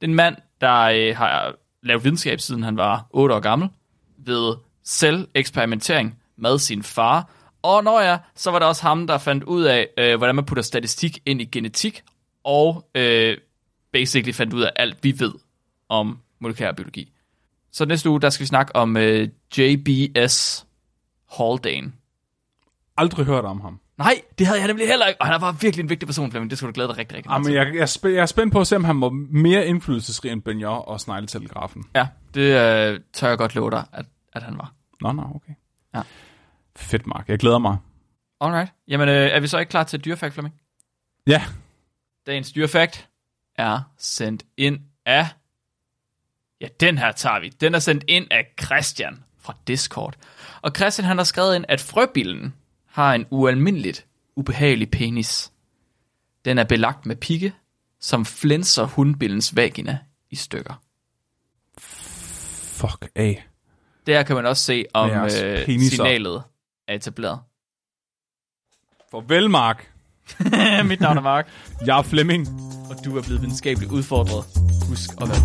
Det er en mand, der øh, har lavet videnskab, siden han var 8 år gammel, ved selv eksperimentering med sin far. Og når ja, så var det også ham, der fandt ud af, øh, hvordan man putter statistik ind i genetik, og øh, basically fandt ud af alt, vi ved om molekylær biologi. Så næste uge, der skal vi snakke om øh, J.B.S. Haldane. Aldrig hørt om ham. Nej, det havde jeg nemlig heller ikke. Og han var virkelig en vigtig person, Flemming. Det skulle du glæde dig rigtig, rigtig meget Jamen, til. jeg, jeg, er spæ- jeg er spændt på at se, om han var mere indflydelsesrig end Benjor og Snegletelegrafen. Ja, det øh, tør jeg godt love dig, at, at han var. Nå, nå, okay. Ja. Fedt, Mark. Jeg glæder mig. Alright. Jamen, øh, er vi så ikke klar til dyrefakt, Flemming? Ja, Dagens dyrefakt er sendt ind af... Ja, den her tager vi. Den er sendt ind af Christian fra Discord. Og Christian han har skrevet ind, at frøbillen har en ualmindeligt ubehagelig penis. Den er belagt med pigge, som flænser hundbillens vagina i stykker. fuck af. Der kan man også se, om øh, signalet er etableret. Farvel, Mark. *laughs* Mit navn er Mark, Jeg er Flemming. og du er blevet videnskabeligt udfordret. Husk at være